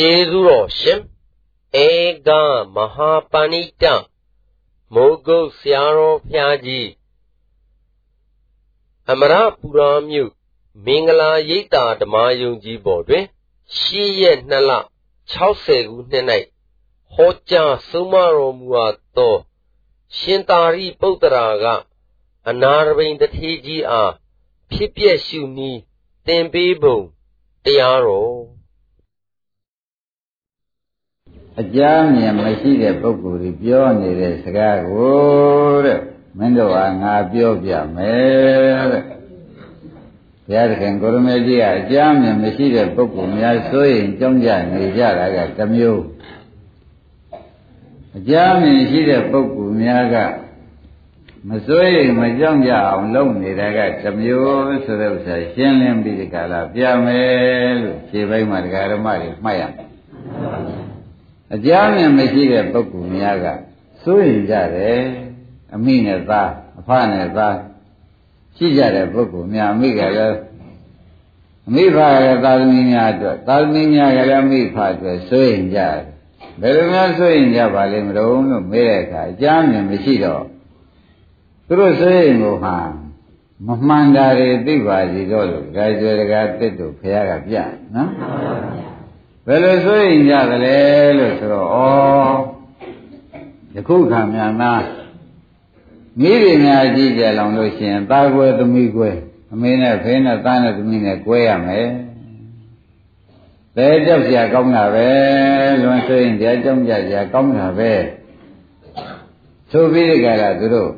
ကျေးဇူးတော်ရှင်ဧကမဟာပဏိတမိုးကုတ်ဆရာတော်ဖျားကြီးအမရပူရာမြို့မင်္ဂလာရိပ်သာဓမ္မယုံကြည်ပေါ်တွင်ရှေ့ရက်2လ60ခုနှစ်၌ဟောကြားဆုံးမတော်မူအပ်သော ရှင်သာရိပုတ္တရာကအနာရဘိန်တထေကြီးအားဖြစ်ပျက်ရှုနည်းသင်ပေးပုံတရားတော် အကြမ်းမြင်မရှိတဲ့ပုဂ္ဂိုလ်ကြီးပြောနေတဲ့စကားကိုတဲ့မင်းတို့ဟာငါပြောပြမယ်တဲ့ဘုရားသခင်ကိုရမေကြီးကအကြမ်းမြင်မရှိတဲ့ပုဂ္ဂိုလ်များဆိုရင်ကြောင်းကြနေကြတာကတစ်မျိုးအကြမ်းမြင်ရှိတဲ့ပုဂ္ဂိုလ်များကမစိုးရိမ်မကြောက်ကြအောင်လုပ်နေတာကတစ်မျိုးဆိုတဲ့ဥစ္စာရှင်းလင်းပြီးဒီကလာပြမယ်လို့ခြေပိုင်းမှာတရားဓမ္မတွေမှတ်ရမယ် အကြမ်းမြင်မရှိတဲ့ပုဂ္ဂိုလ်များကစိုးရိမ်ကြတယ်အမိနဲ့သားအဖနဲ့သားရှိကြတဲ့ပုဂ္ဂိုလ်များအမိကလည်းအမိဖကလည်းသာသမီများအတွက်သာသမီများကလည်းအမိဖအတွက်စိုးရိမ်ကြတယ်ဘယ်လိုများစိုးရိမ်ကြပါလိမ့်မလို့လို့မေးတဲ့အခါအကြမ်းမြင်မရှိတော့သူတို့စိုးရိမ်ကိုဟာမမှန်တာတွေသိပါစီတော့လို့ဒါကြွယ်တကားတစ်တို့ဖះကပြနော် ဘယ်လိုဆိုရင်ကြသလဲလို့ဆိုတော့ဩယခုခံများနာမိရိများကြည့်ကြလောင်လို့ရှိရင်သားကွယ်သမီးကွယ်အမေနဲ့ဖေးနဲ့သားနဲ့သမီးနဲ့ကွဲရမယ်ဘယ်ကြောက်ကြကောင်းတာပဲလွန်ဆိုရင်ကြကြောက်ကြကြကောင်းတာပဲဆိုပြီးကြတာသူတို့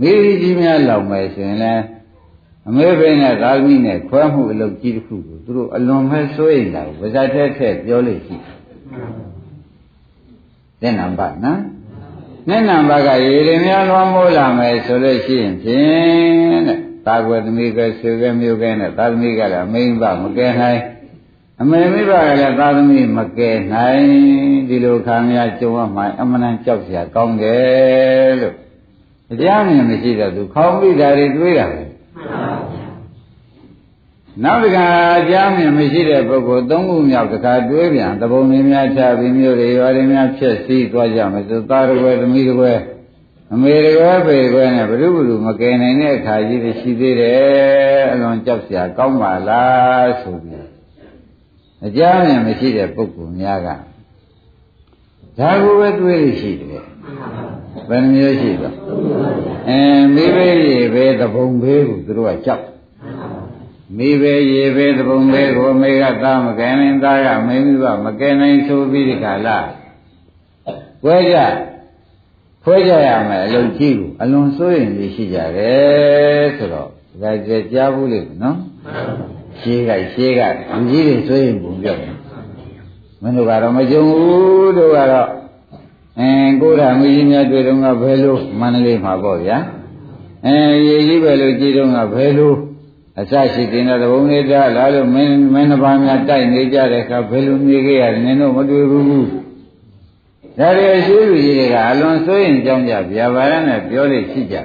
မိရိကြီးများလောင်မယ်ဆိုရင်လည်း အမေဘိနဲ့သာသမီနဲ့ခွဲမှုအလုပ်ကြီးတစ်ခုကိုသူတို့အလွန်ပဲစိုးရိမ်တာကိုဗဇတ်ထဲထည့်ပြောလို့ရှိတဲ့နံပါတ်နော်နဲ့နံပါတ်ကရေရင်များလွှမ်းမိုးလာမယ်ဆိုလို့ရှိရင်ဖြင့်တဲ့သာကွယ်သမီးကဆွေကမျိုးကဲနဲ့သာသမီကလည်းအမိမ့်ပါမကဲနိုင်အမေမိဘကလည်းသာသမီမကဲနိုင်ဒီလိုခံရကြုံရမှအမှန်တန်ကြောက်စရာကောင်းတယ်လို့အကြမ်းမြင်မရှိတော့သူခေါင်းမိတာတွေတွေးတာပဲနော က်တစ်ခါအကြမ်းမြင်မရှိတဲ့ပုဂ္ဂိုလ်သုံးခုမြောက်တစ်ခါတွေးပြန်တပုံတွေများချပြီးမျိုးတွေရွာတွေများဖြစ်စည်းသွားကြမယ်ဆိုသားတော်သမီးတော်အမေတော်ဖေတော်နဲ့ဘုရုဘုရုမကယ်နိုင်တဲ့အခါကြီးတွေရှိသေးတယ်အလွန်ကြောက်စရာကောင်းပါလားဆိုပြီးအကြမ်းမြင်မရှိတဲ့ပုဂ္ဂိုလ်များကဒါကိုပဲတွေးလို့ရှိတယ်ဘယ်နှမျိုးရှိတော့အဲမိဘေးရေပဲတပုံဘေးကိုသူတို့ကကြောက် မိဘေးရေပဲတပုံဘေးကိုမေကသားမကဲနိုင်သားကမင်းမိဘမကဲနိုင်ဆိုပြီးဒီကလာကွဲကြခွဲကြရမယ်အလုံးကြီးကိုအလွန်စိုးရင်ကြီးရှိကြတယ်ဆိုတော့ဒါကြကြားဘူးလေနော်ရှင်းကရှင်းကလူကြီးတွေစိုးရင်ပုံပြောတယ်မင်းတို့ကတော့မကြုံဘူးတို့ကတော့အင်းကိုရမကြီးများတွေ့တော့ကဘယ်လိုမန္တလေးမှာပေါ့ဗျာအဲရေကြီးပဲလို့ကြည်တော့ကဘယ်လို အစရှိတင်တဲ့ဘုံနေတာလာလို့မင်းမင်းနှစ်ပါးများတိုက်နေကြတဲ့အခါဘယ်လိုနေခဲ့ရလဲနင်တို့မတွေ့ဘူးဒါတွေအရှိလူကြီးတွေကအလွန်စိုးရင်ကြောင်းကြဗျာပါရနဲ့ပြောလို့ရှိကြ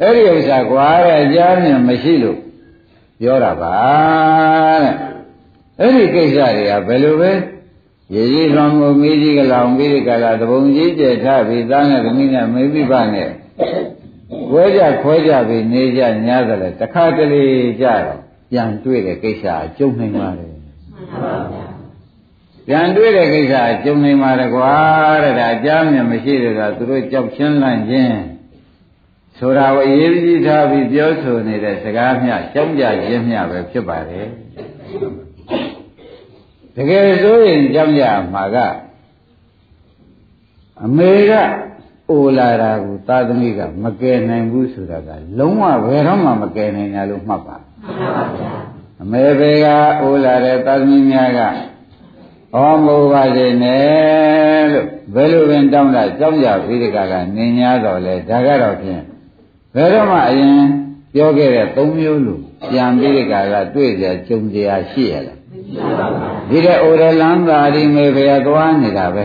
အဲ့ဒီဥစ္စာကွာတဲ့အကြမ်းနဲ့မရှိလို့ပြောတာပါတဲ့အဲ့ဒီကိစ္စတွေကဘယ်လိုပဲရေကြီးလွန်မှုမိကြီးကလောင်ပြီးကြလာတပုံကြီးကျက်ထားပြီးသားနဲ့သမီးနဲ့မိဘိပနဲ့ ခွဲကြခွဲကြပြီးနေကြညားတယ်လေတခါတလေကြတော့ပြန်တွေ့တဲ့ကိစ္စအကျုံနိုင်ပါလေပြန်တွေ့တဲ့ကိစ္စအကျုံနိုင်ပါလေကွာတဲ့ဒါအကြမ်းမြင်မရှိတဲ့ကသူတို့ကြောက်ချင်းလန့်ခြင်းဆိုတာကိုအရေးကြီးထားပြီးပြောဆိုနေတဲ့စကားမျှကြောက်ကြခြင်းမျှပဲဖြစ်ပါတယ်တကယ်ဆိုရင်ကြောက်ကြမှာကအမေက အိုလာတာကိုသာသမီကမကယ်နိုင်ဘူးဆိုတာကလုံးဝဘယ်တော့မှမကယ်နိုင်တာလို့မှတ်ပါအမေဘေကအိုလာတဲ့သာသမီများကဟောမိုးပါစေနဲ့လို့ဘယ်လိုပင်တောင်းတာကြောက်ကြပြီးဒီကကနေညာတော့လေဒါကတော့ဖြင့်ဘယ်တော့မှအရင်ပြောခဲ့တဲ့၃မျိုးလို့ပြန်ပြီးဒီကကတွေ့ကြကြုံကြရရှိရလားဒီတဲ့အိုရလန်းသာဒီမေဖေသွားနေတာပဲ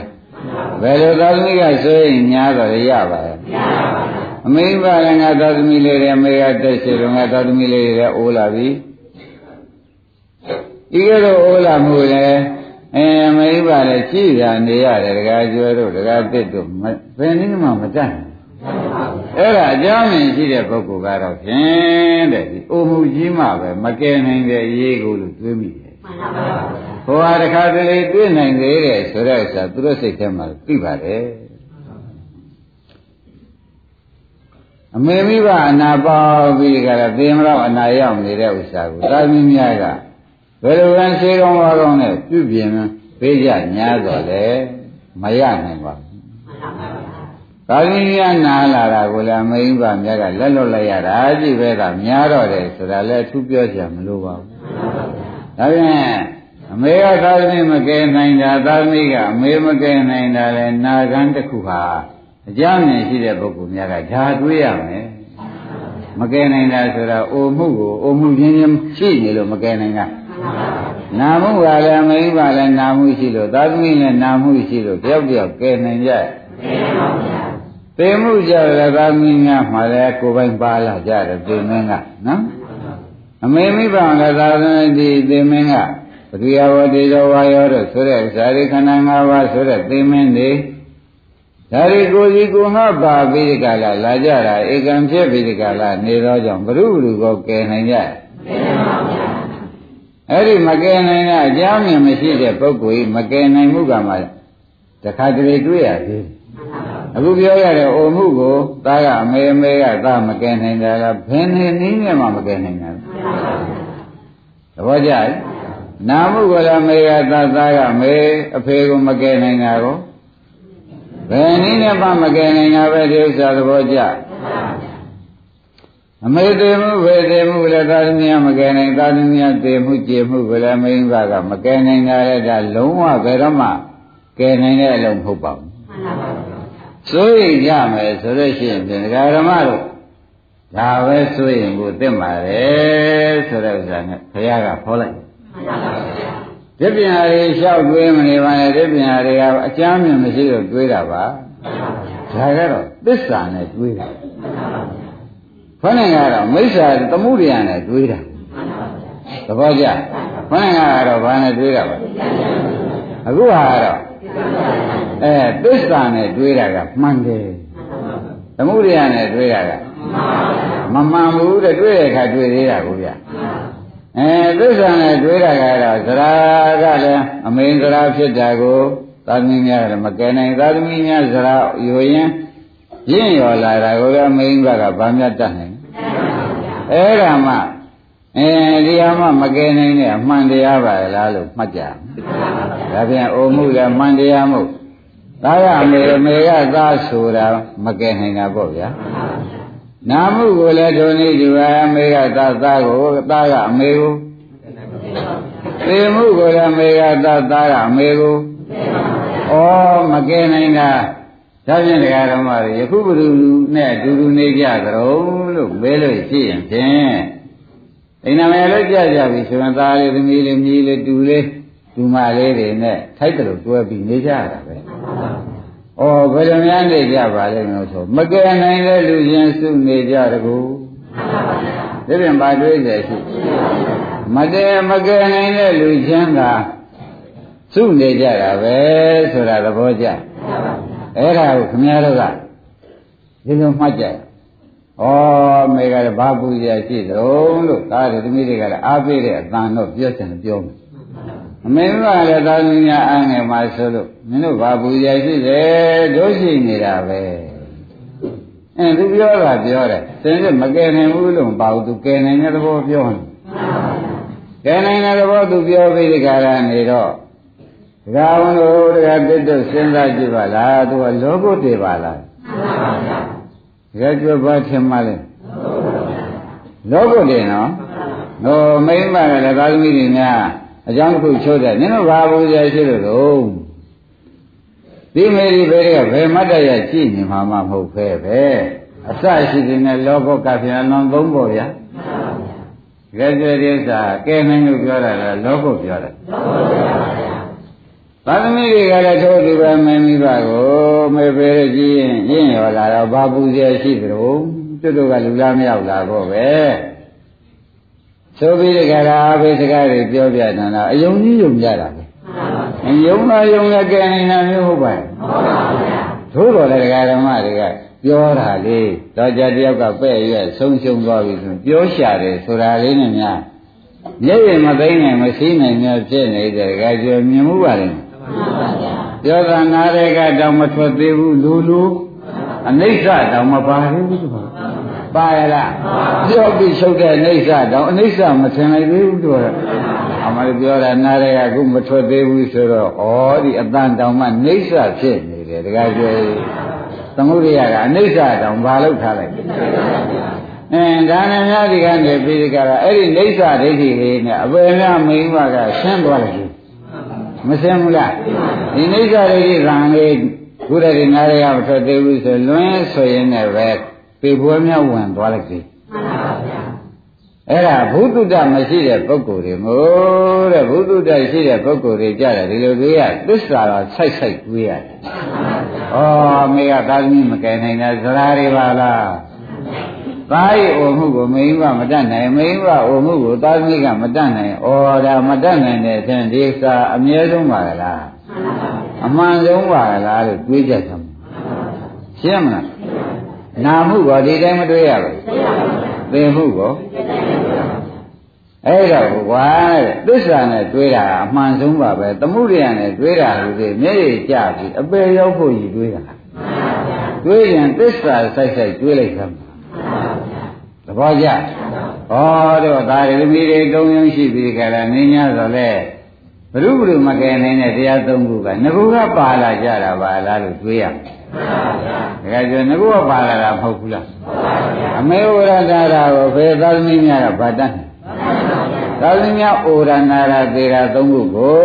ဘယ်လိုသာသမီကဆိုရင်ညာတော့ရပါရဲ့အမိဘလည်းငါသာသမီလေးတွေအမေကတက်ရှိတော့ငါသာသမီလေးတွေအိုးလာပြီဤကဲ့သို့အိုလာမှုလဲအဲမိဘလည်းကြည်ရနေရတယ်တကားကျွဲတို့တကားတစ်တို့ဘယ်နည်းမှမတတ်အဲ့ဒါအကြောင်းရင်းရှိတဲ့ပုဂ္ဂိုလ်ကတော့ဖြင့်တဲ့ဒီအိုမှုကြီးမှပဲမကယ်နိုင်တဲ့ရေးကိုလို့တွေးမိတယ် ဟိုဟာတခါတလေတွေးနိုင်သေးတယ်ဆိုတဲ့ဥစ္စာသူတို့စိတ်ထဲမှာသိပါတယ်အမေမိဘအနာပေါပြီးကြတာသေမလို့အနာရောက်နေတဲ့ဥစ္စာကိုသာသမီများကဘယ်လိုလဲစေကောင်းပါကောင်းနဲ့ပြုပြင်ပေးကြညာတော့လေမရနိုင်ပါဘူးသာသမီများနာလာတာကိုလည်းအမေမိဘများကလက်လွတ်လိုက်ရတာကြည့်ပဲကများတော့တယ်ဆိုတာလည်းအထူးပြောကြမလို့ပါဘူးဒါပြန် အမေကသာသမီမကယ်နိုင်တာသာသမီကအမေမကယ်နိုင်တာလဲနာဂန်တစ်ခုဟာအကြောင်းနဲ့ရှိတဲ့ပုဂ္ဂိုလ်များကဒါတွေးရမယ်မကယ်နိုင်တာဆိုတာအိုမှုကိုအိုမှုချင်းချင်းရှိနေလို့မကယ်နိုင်တာနာမှုကလည်းအမိဘလည်းနာမှုရှိလို့သာသမီလည်းနာမှုရှိလို့တယောက်တယောက်ကယ်နိုင်ကြသေမှုကြလည်းသာသမီများမှလည်းကိုယ်ပိုင်ပါလာကြတယ်သေမင်းကနော်အမေမိဘလည်းသာသမီဒီသေမင်းက ပရိယဝတိတော်ဝါယောတို့ဆိုတဲ့ဇာတိခန္ဓာ၅ပါးဆိုတဲ့သေမင်းတွေဒါရီကိုကြီးကိုငါပါပြီးကြလားလာကြတာဧကံဖြစ်ပြီးကြလားနေတော့ကြောင့်ဘ ᱹ ဘုလူကိုကယ်နိုင်ကြအဲ့ဒီမကယ်နိုင်တဲ့အကြောင်းမြင်မရှိတဲ့ပုဂ္ဂိုလ်ကြီးမကယ်နိုင်မှုကမှတခါတလေတွေ့ရသေးတယ်အခုပြောရတဲ့အိုမှုကိုသားကအမေအမေကသားမကယ်နိုင်တယ်လားဘယ်နေနည်းနဲ့မှမကယ်နိုင်ဘူးသဘောကျလား နာမှုကိုလည်းမေကသားသားကမေအဖေကိုမကယ်နိုင်တာကိုဘယ်နည်းနဲ့မှမကယ်နိုင်တာပဲဒီဥစ္စာသဘောကျအမေသေးမှုဝေသေးမှုလည်းသာသမီမကယ်နိုင်သာသမီသေးမှုကျေမှုကိုလည်းမိန်းမကမကယ်နိုင်တာလည်းဒါလုံးဝဘယ်တော့မှကယ်နိုင်တဲ့အလုံးမဟုတ်ပါဘူးဆိုရင်ကြမယ်ဆိုလို့ရှိရင်ဒကာဓမ္မတို့ဒါပဲဆိုရင်ကိုသိမှာလေဆိုတဲ့ဥစ္စာနဲ့ဘုရားကခေါ်လိုက် ဒီပညာတွေလျှောက်တွေးမနေပါနဲ့ဒီပညာတွေကအကျမ်းမြင်မရှိတော့တွေးတာပါဒါကတော့သစ္စာနဲ့တွေးတာခொနဲ့ကတော့မိစ္ဆာသမှုရိယနဲ့တွေးတာသဘောကျခொနဲ့ကတော့ဘာနဲ့တွေးတာပါအခုဟာတော့အဲသစ္စာနဲ့တွေးတာကမှန်တယ်သမှုရိယနဲ့တွေးတာကမမှန်ဘူးတဲ့တွေးတဲ့အခါတွေးသေးတာကိုဗျ အဲသစ္စာနဲ့တွေးတာကတော့သရာကလည်းအမင်းသရာဖြစ်တာကိုသာသမီများကလည်းမကယ်နိုင်သာသမီများသရာယူရင်ရင့်ရော်လာတာကိုလည်းအမင်းဘက်ကဗာမြတ်တတ်နိုင်အဲ့ဒါမှအဲဒီဟာမှမကယ်နိုင်တဲ့အမှန်တရားပါလားလို့မှတ်ကြဒါပြန်အိုမှုလည်းမှန်တရားမို့သားရအမေအမေကသားဆိုတာမကယ်နိုင်တာပေါ့ဗျာ နာမှုကိုလည်းဒုနေဒီဝအမေကသာသားကိုသားကအမေကိုသေမှုကိုလည်းအမေကသာသားကအမေကိုဩမကဲနိုင်တာဒါဖြင့်တရားဓမ္မတွေယခုဘုရုနဲ့အတူတူနေကြကြတော့လို့မဲလို့ရှိရင်ဖြင့်အိမ်နာမယ်လို့ကြကြပြီဆိုရင်သားလေးသမီးလေးမြေးလေးတူလေးဒူမလေးတွေနဲ့ထိုက်တယ်လို့တွဲပြီးနေကြရတာပဲ။ အော်ဘယ်လိုများနေကြပါလဲလို့ဆိုမကယ်နိုင်တဲ့လူချင်းစုနေကြတကူ။ဒီပြင်ပါတွေးတယ်ရှိ။မတည်မကယ်နိုင်တဲ့လူချင်းကစုနေကြတာပဲဆိုတာသဘောကျ။အဲ့ဒါကိုခင်ဗျားတို့ကဒီလိုမှတ်ကြ။ဩမေကလည်းဘာပူရရှိတုံးလို့သားတွေသမီးတွေကလည်းအားပေးတဲ့အတန်တော့ပြောချင်တယ်ပြောမယ် အမေကလည်းသာသမီများအားငယ်မှာဆိုလို့မင်းတို့ဘာပူရရှိတယ်တို့ရှိနေတာပဲအဲသူပြောတာပြောတယ်သင်ကမကယ်နိုင်ဘူးလို့မပါဘူးသူကယ်နိုင်တဲ့သဘောပြောတယ်ကယ်နိုင်တဲ့သဘောသူပြောပြီးဒီကရနေတော့ဒကာဝန်တို့ဒကာတစ်တို့စဉ်းစားကြည့်ပါလားသူကလောဘတည်ပါလားဒကာကျွတ်ပါထင်မှလဲလောဘတည်နော်ဟိုမိမကလည်းသာသမီတွေများ အကြောင်းတစ်ခုချိုးတယ်နင်တို့ဘာဘူးကြရှိလို့တော့ဒီမေဒီဘေကဘယ်မတ်တရကြည့်နေမှာမဟုတ်ဖဲပဲအစရှိတဲ့လောဘကပြန်လွန်သုံးပေါ်ဗျာကဲကျေရိစာကဲနိုင်လို့ပြောတာလားလောဘပြောတာသာသမီတွေကလည်းထိုးသူပဲမင်းမိဘကိုမေပေရကြည့်ရင်ရင့်ရော်လာတော့ဘာပူဇော်ရှိသလိုသူတို့ကလူလားမရောက်လာတော့ပဲ ဆိုပြီးဒီကရာအဘိစကားတွေပြောပြနေတာအယုံကြီးယုံကြတာပဲယုံလာယုံလာကဲနေတာမျိုးဟုတ်ပါ့သို့တော်လည်းဒကာဓမ္မတွေကပြောတာလေတော့ကြတယောက်ကပဲ့ရွက်ဆုံးရှုံသွားပြီဆိုပြောရှာတယ်ဆိုတာလေးနဲ့များမျက်ရည်မသိနိုင်မရှိနိုင်များဖြစ်နေတဲ့ဒကာကျော်မြင်မှုပါလေပြောတာနားတွေကတောင်မထွက်သေးဘူးလူလူအနိစ္စတောင်မပါသေးဘူးသူကပါ ရလားပြောပြီးရှုပ်တဲ့အိဋ္ဌတော့အိဋ္ဌမထင်လိုက်သေးဘူးတို့အမှန်ပြောတာနားရဲကခုမထွက်သေးဘူးဆိုတော့ဩဒီအတန်တောင်မှအိဋ္ဌဖြစ်နေတယ်တခါကျွေးသမုဒိယကအနိစ္စတောင်ဘာလို့ထားလိုက်အင်းဒါနဲ့များဒီကနေပြီးဒီကရအဲ့ဒီအိဋ္ဌဒိဋ္ဌိလေးနဲ့အပေများမိန်းမကရှင်းသွားလိုက်မရှင်းဘူးလားဒီအိဋ္ဌဒိဋ္ဌိကံလေးခုတည်းဒီနားရဲကမထွက်သေးဘူးဆိုလွန်းဆိုရင်လည်းပဲ ပေပွဲများဝင်သွားလိုက်ပြီမှန်ပါဗျာအဲ့ဒါဘုဒ္ဓတမရှိတဲ့ပုဂ္ဂိုလ်တွေမို့တဲ့ဘုဒ္ဓတရှိတဲ့ပုဂ္ဂိုလ်တွေကြတယ်ဒီလိုတွေးရသစ္စာတော့ဆိုက်ဆိုက်တွေးရတယ်။ဩမေကသာသမီမကယ်နိုင်တဲ့ဇရာတွေပါလား။သားရဲ့အိုမှုကိုမိန်းမမတတ်နိုင်မိန်းမအိုမှုကိုသာသမီကမတတ်နိုင်ဩဒါမတတ်နိုင်တဲ့အချိန်ဒီစာအမြဲဆုံးပါလား။အမှန်ဆုံးပါလားလို့တွေးကြသမှာ။ရှင်းမလား နာမှုကောဒီတိုင်းမတွေ့ရဘူးသိမှုကောအဲ့တော့ကွာသစ္စာနဲ့တွေးတာအမှန်ဆုံးပါပဲသမှုရိယနဲ့တွေးတာလို့ဒီမျက်ရည်ကျပြီးအပေရောက်ဖို့ကြီးတွေးတာတွေးရင်သစ္စာဆိုင်ဆိုင်တွေးလိုက်သမ်းသဘောကျဩတော့ဒါရသမီးတွေတုံးယုံရှိပြီးကြလားနင်း냐ဆိုလဲဘုရုဘုရုမကယ်နိုင်တဲ့တရားသုံးခုကငကူကပါလာကြတာပါလားလို့တွေးရမယ် တကယ်ကျငါကပါလာတာမဟုတ်ဘူးလားအမေဩရတာရာကိုဖေသာသမီများကဗတ်တတ်သာသမီများဩရနာရာသေရာသုံးခုကို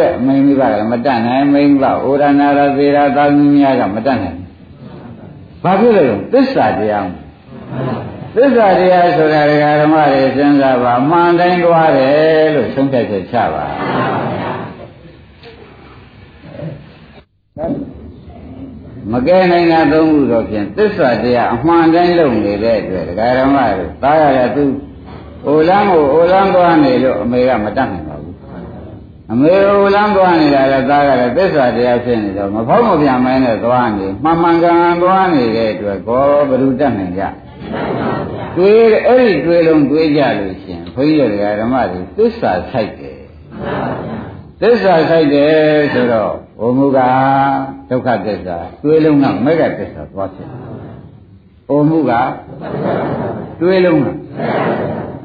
တဲ့အမေမိဘကမတတ်နိုင်မိဘဩရနာရာသေရာသာသမီများကမတတ်နိုင်ဘာဖြစ်လဲသစ္စာတရားသစ္စာတရားဆိုတာဒကာဓမ္မတွေစဉ်းစားပါအမှန်တိုင်းသွားတယ်လို့ဆုံးဖြတ်ချက်ချပါ မကဲနိုင်တာသုံးခုတော့ဖြင့်သစ္စာတရားအမှန်တိုင်းလုံနေတဲ့အတွက်ဒကာရမတို့သားရတဲ့သူအိုလန်းကိုအိုလန်းသွားနေလို့အမေကမတတ်နိုင်ပါဘူးအမေအိုလန်းသွားနေတာလည်းသားရတဲ့သစ္စာတရားဖြစ်နေတော့မဖောက်မပြန်မဲနဲ့သွားနေမှန်မှန်ကန်ကန်သွားနေတဲ့အတွက်ကောဘယ်လိုတတ်နိုင်ကြတွေးအဲ့ဒီတွေးလုံးတွေးကြလို့ရှင်ဘုန်းကြီးတွေကဓမ္မတွေသစ္စာဆိုင်တယ်သစ္စာဆိုင်တယ်ဆိုတော့ ဘုံမူကဒုက္ခသစ္စာတွေးလုံးကမေဃသစ္စာသွားဖြစ်ဘုံမူကတွေးလုံးက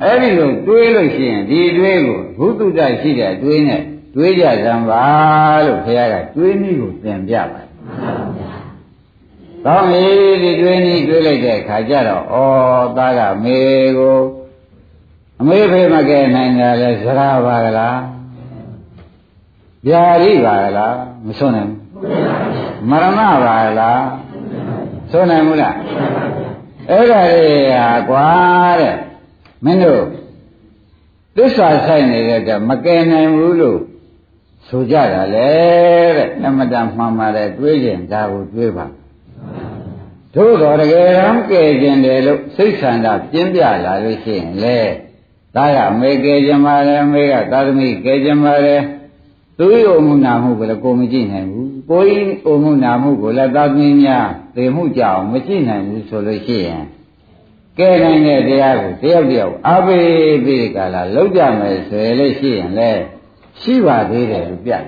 အဲ့ဒီလိုတွေးလို့ရှိရင်ဒီတွေးကိုဘုသူတ္တရှိတဲ့တွေးနဲ့တွေးကြစမ်းပါလို့ဘုရားကတွေးနည်းကိုသင်ပြပါတယ်ကောင်းပြီဒီတွေးနည်းတွေးလိုက်တဲ့အခါကျတော့ဩသားကမေကိုအမေဖေမကဲနိုင်တာလဲဇရာပါကလားဗျာရိပါလား မဆုံးနိုင်ဘူးမရဏပါလားဆုံးနိုင်ဘူးလားအဲ့ဒါလေးဟာကွာတဲ့မင်းတို့သစ္စာဆိုင်နေတဲ့ကမကယ်နိုင်ဘူးလို့ဆိုကြတာလေတဲ့အမတန်မှန်ပါတယ်တွေးကြဒါကိုတွေးပါသို့တော်တကယ်တမ်းကယ်ခြင်းတယ်လို့စိတ်ဆန္ဒပြင်းပြလာလို့ရှိရင်လေသားကမေကယ်ခြင်းပါလေမေကသာသမီကယ်ခြင်းပါလေ သူ့ရဲ့အမှုနာမှုကိုလည်းကိုမကြည့်နိုင်ဘူးကိုယ်အမှုနာမှုကိုလည်းသာသမီများသိမှုကြအောင်မကြည့်နိုင်ဘူးဆိုလို့ရှိရင်ကဲနိုင်တဲ့တရားကိုတယောက်တယောက်အားပေးပြီးကြလားလောက်ကြမယ်ဆိုရလို့ရှိရင်လည်းရှိပါသေးတယ်လို့ပြတယ်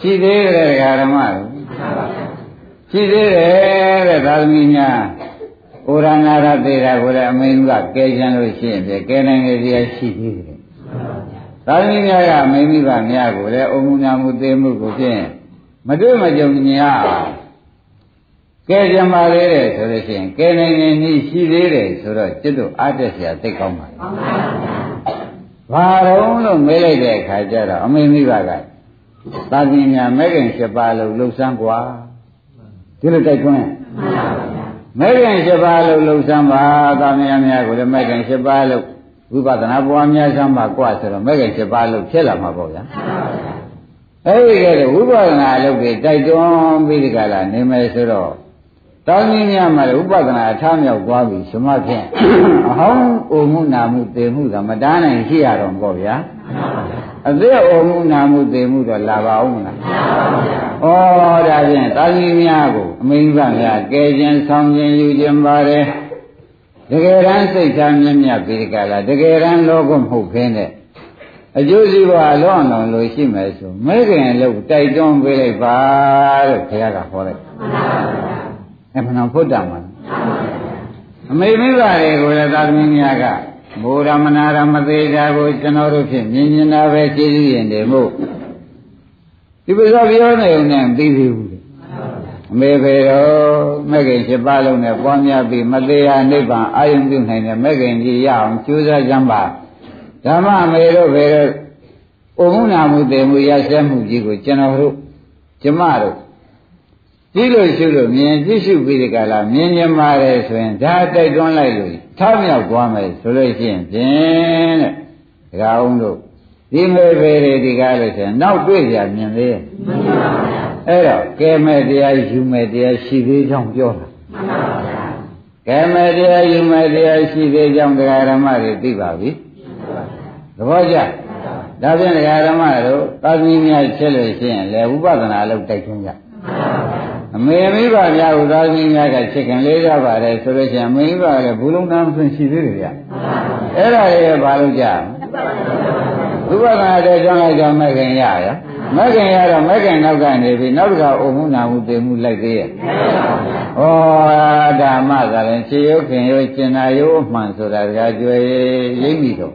ရှိသေးတယ်ဓမ္မတို့ရှိသေးတယ်တဲ့သာသမီများဩရဏရသေတာကိုလည်းအမင်းကကဲချမ်းလို့ရှိရင်ပြကဲနိုင်တဲ့တရားရှိသေးတယ် သာသမီများကမိမိကများကိုလည်းအုံမှုနာမှုသိမှုကိုဖြင့်မတွေ့မကြုံညာကဲကြမှာလေးတယ်ဆိုလို့ရှိရင်ကဲနိုင်နေနည်းရှိသေးတယ်ဆိုတော့จิตတို့အားတက်เสียသိကောင်းပါလားဘာတော့လို့မေးလိုက်တဲ့အခါကျတော့အမေမိဘကသာသမီများမဲခင်7ပါးလို့လှုပ်ဆန်းกว่าဒီလိုတိုက်တွန်းမဲခင်7ပါးလို့လှုပ်ဆန်းပါသာမယများကိုလည်းမဲခင်7ပါးလို့ ဝိပဿနာပွားများစမ်းပါกว่าဆိုတော့မဲခင်7ပါးလို့ဖြစ်လာမှာပေါ့ဗျာအဲ့ဒီကဲဝိပဿနာအလုပ်တွေတိုက်တွန်းပြီးဒီကလာနေမယ်ဆိုတော့ တောင်းကြီးများမှာဥပဒနာအထားမြောက်သွားပြီစမဖြင့်အဟောင်းအိုမှုနာမှုသေမှုကမတားနိုင်ရှိရတော့ပေါ့ဗျာအသက်အိုမှုနာမှုသေမှုတော့လာပါဦးမလားဩဒါဖြင့်တောင်းကြီးများကိုအမိန်ကများကဲခြင်းဆောင်ခြင်းယူခြင်းပါတယ် တကယ်တမ်းစိတ်ထားမြတ်မြတ်ပြီးကြလားတကယ်တမ်းလောကမဟုတ်ခင်းတဲ့အကျိုးစီးပွားအလွန်အောင်လို့ရှိမယ်ဆိုမဲခင်လို့တိုက်တွန်းပေးလိုက်ပါလို့ခင်ဗျားကဟောလိုက်အဲ့မနာဖုဒ္ဓမှာအမေမိဘတွေကိုလည်းသာသမီများကဘုရားမနာရမသေးတာကိုကျွန်တော်တို့ဖြင့်မြင်မြင်တာပဲကျေးဇူးရင်တယ်မို့ဒီပဇောပြောနေုံနဲ့ပြီးပြီဘူးအ မေဖေတော်မဂ္ဂင်7ပါးလုံးနဲ့ပွားများပြီးမသေးရနိဗ္ဗာန်အာရုံပြုနိုင်တဲ့မဂ္ဂင်ကြီးရအောင်ကြိုးစားကြပါဓမ္မမေတို့ဖေတို့ဩမှုနာမှုတည်မှုရစဲမှုကြီးကိုကျွန်တော်တို့ကျမတို့ကြည့်လို့ရှုလို့မြင်ကြည့်ရှုပြီးဒီကလာမြင်မြင်ပါတယ်ဆိုရင်ဒါတိုက်တွန်းလိုက်လို့ထောက်မြောက်သွားမယ်ဆိုလို့ရှိရင်ဖြင့်တဲ့ဒကာအောင်တို့ဒီမေဖေတွေဒီကားလို့ဆိုရင်နောက်တွေ့ကြမြင်သေးရဲ့မှန်ပါဗျာ အဲ့တော့ကဲမဲ့တရားယူမဲ့တရားရှိသေးကြောင်းပြောတာမှန်ပါဗျာကဲမဲ့တရားယူမဲ့တရားရှိသေးကြောင်းတရားဓမ္မတွေသိပါပြီသဘောကျဒါဖြင့်တရားဓမ္မတို့သာသမီများချက်လို့ရှိရင်လေဥပဒနာလို့တိုက်တွန်းကြအမေမိဘများဥသာသမီများကချစ်ခင်လေးကြပါတယ်ဆိုလို့ရှိရင်အမေမိဘလည်းဘူးလုံးသားမဆွရှိသေးတယ်ဗျအဲ့ဒါတွေဘာလို့ကြဥပဒနာတဲ့ကြောင့်လိုက်တော့မခင်ရရ မခင်ရတော့မခင်နောက်ကနေပြီးနောက်တစ်ခါအုံမှုနာမှုတည်မှုလိုက်သေးရဲ့ဩဓမ္မကလည်းခြေရုပ်ခင်ရုပ်ကျင်နာရုပ်အမှန်ဆိုတာကကြွယ်ရိပ်မိတော့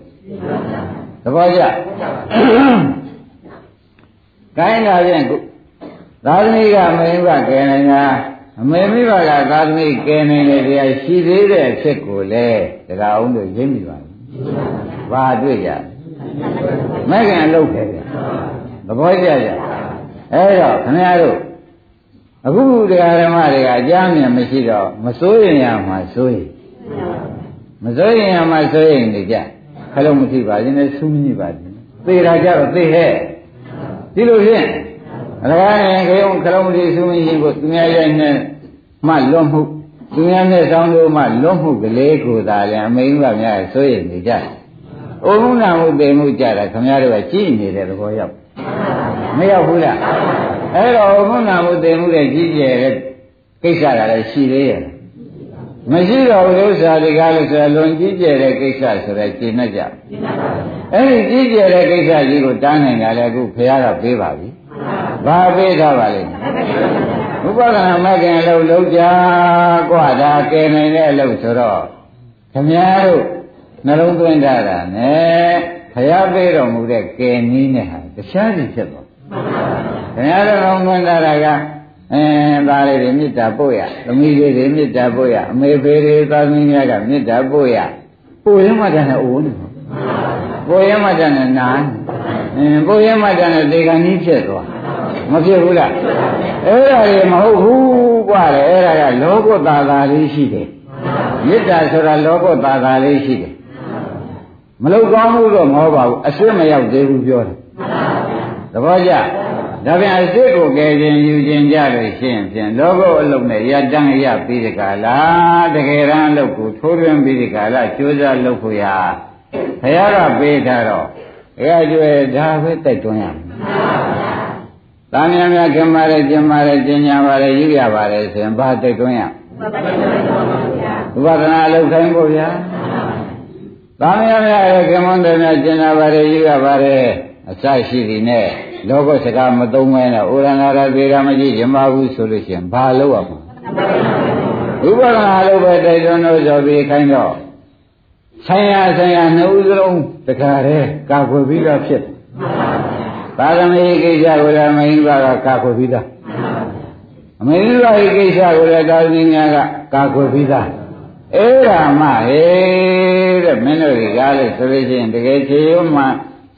သဘောကျကိုင်းလာပြန်သာသမီကမိဘကဲနိုင်တာအမေမိဘကသာသမီကဲနိုင်တယ်တရားရှိသေးတဲ့အဖြစ်ကိုလေတရားအောင်တို့ရိပ်မိပါဘူးဘာတွေ့ကြမဲ့ခင်အလုပ်ခဲ့ကြ သဘောကျကြအဲ့တော့ခင်ဗျားတို့အခုတရားဓမ္မတွေကအကြမ်းမြင်မရှိတော့မစိုးရင်ရမှာစိုးရင်မစိုးရင်ရမှာစိုးရင်နေကြခလုံးမသိပါရင်လည်းဆူးမိပါဘူးသေတာကြတော့သေဟဲ့ဒီလိုဖြင့်အလကားနဲ့ခေုံခလုံးမသိဆူးမိရင်ကိုသူများရဲ့နဲ့မှလွတ်မှုသူများနဲ့ဆောင်းလို့မှလွတ်မှုကလေးကိုသာလည်းအမိန်ကများစိုးရင်နေကြတယ်။အိုမှုနာမှုသိမှုကြတာခင်ဗျားတို့ကကြည့်နေတဲ့သဘောရောက် မရောက်ဘူးလားအဲ့တော့အိုမှုနာမှုသိမှုတဲ့ကြည့်ကြတဲ့ကိစ္စကလည်းရှိသေးရဲ့မရှိတော့ဘူးဥစ္စာတွေကလည်းဆိုလွန်ကြီးကျယ်တဲ့ကိစ္စဆိုတော့ရှင်းနေကြအဲ့ဒီကြီးကျယ်တဲ့ကိစ္စကြီးကိုတားနိုင်တာလည်းအခုဖះကပေးပါပြီဘာပေးထားပါလိမ့်ဥပဒနာမကင်အလုပ်လုပ်ကြกว่าဒါကဲနိုင်တဲ့အလုပ်ဆိုတော့ခမည်းတော်နှလုံးသွင်းထားတာနဲ့ဖះပေးတော်မူတဲ့ကဲနည်းနဲ့ဟာ တခြားစီဖြစ်သွားခင်ဗျားတို့နှလုံးသွင်းထားတာကအဲသားလေးတွေမေတ္တာပို့ရသမီးလေးတွေမေတ္တာပို့ရအမေဖေတွေသားသမီးများကမေတ္တာပို့ရပို့ရင်မှတည်းနဲ့အိုးနေပို့ရင်မှတည်းနဲ့နာအင်းပို့ရင်မှတည်းနဲ့ဒေဂန်ကြီးဖြစ်သွားမဖြစ်ဘူးလားအဲ့ဒါတွေမဟုတ်ဘူးกว่าလေအဲ့ဒါကလောကုတ္တသာလေးရှိတယ်မေတ္တာဆိုတာလောကုတ္တသာလေးရှိတယ်မလောက်ကောင်းဘူးတော့မဟုတ်ပါဘူးအစွတ်မရောက်သေးဘူးပြောတယ် သဘောကျဒါပြန်အစ်စ်ကိုကယ်ခြင်းယူခြင်းကြလို့ရှိရင်ဖြင့်လောကုအလုံးနဲ့ရတန်းရပြီးဒီကလာတကယ်တမ်းအလုပ်ကိုထိုးထွင်းပြီးဒီကလာကြိုးစားလုပ်ဖို့ရဘုရားကပေးထားတော့အဲကျွဲဒါပဲတိုက်တွန်းရမယ်။တာမြာများခင်ပါတယ်ကျင်ပါတယ်ကျင်ညာပါတယ်ယူရပါတယ်ဆိုရင်ဘာတိုက်တွန်းရဝိပဿနာလုပ်ခိုင်းဖို့ဗျာ။တာမြာများရဲ့ခင်မွန်းတယ်များကျင်ညာပါတယ်ယူရပါတယ်အစရှိသည်နဲ့ လောကစကားမသုံးမဲနဲ့ဩရဏရသေရမကြီးရမဘူးဆိုလို့ရှိရင်ဘာလုပ်ရမှာဥပဒနာလို့ပဲတိုက်တွန်းလို့ဆိုပြီးခိုင်းတော့ဆိုင်ရာဆိုင်ရာနှုတ်စလုံးတခါတည်းကာကွယ်ပြီးတော့ဖြစ်သာသမီကိစ္စကိုလည်းမင်းဘာကကာကွယ်ပြီးသားအမေရိကကိစ္စကိုလည်းသာသမီများကကာကွယ်ပြီးသားအဲ့ဒါမှဟေးတဲ့မင်းတို့ကလည်းဆိုလို့ရှိရင်တကယ်ခြေရုံးမှ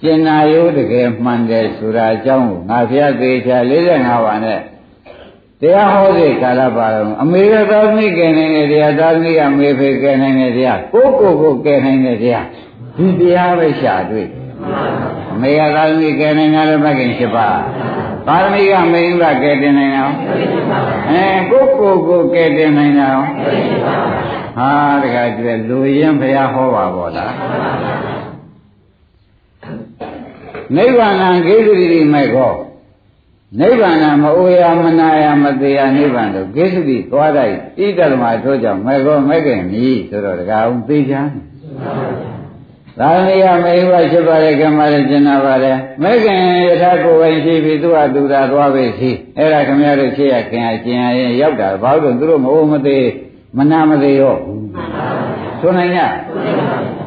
ကျင်နာရိုးတကယ်မှန်တယ်ဆိုတာအကြောင်းကိုငါဖျက်သေးချာ45ပါးနဲ့တရားဟောတဲ့ကာလပါတော့အမေရသာသမီကဲနိုင်တဲ့တရားသာသမီကအမေဖေကဲနိုင်တဲ့တရားကိုကိုကိုကဲနိုင်တဲ့တရားဒီတရားပဲရှာတွေ့အမေရသာသမီကဲနိုင်တာလည်းမကင်7ပါးပါရမီကမိန်ကကဲတင်နိုင်အောင်အဲကိုကိုကိုကဲတင်နိုင်အောင်ဟာတခါကျဲလူရင်ဘုရားဟောပါဘောလား နိဗ္ဗာန်ဂိသတိမဲ့ကောနိဗ္ဗာန်မအိုရမနာရမသေးရနိဗ္ဗာန်တို့ဂိသတိသွားတိုက်ဣတ္တမထိုးကြောင့်မဲ့ကောမဲ့ခင်မြည်ဆိုတော့တခါအောင်သိချမ်းသာမယမေဝရှိပါလေကမရကျင်နာပါလေမဲခင်ယထာကိုယ်ဝင်ရှိပြီးသူ့ဟာသူသာသွားပြီရှိအဲ့ဒါခမရတို့ရှိရခင်အကျင်ရင်ရောက်တာဘာလို့သူတို့မအိုမသေးမနာမသေးရော ဆိုနိုင်ကြ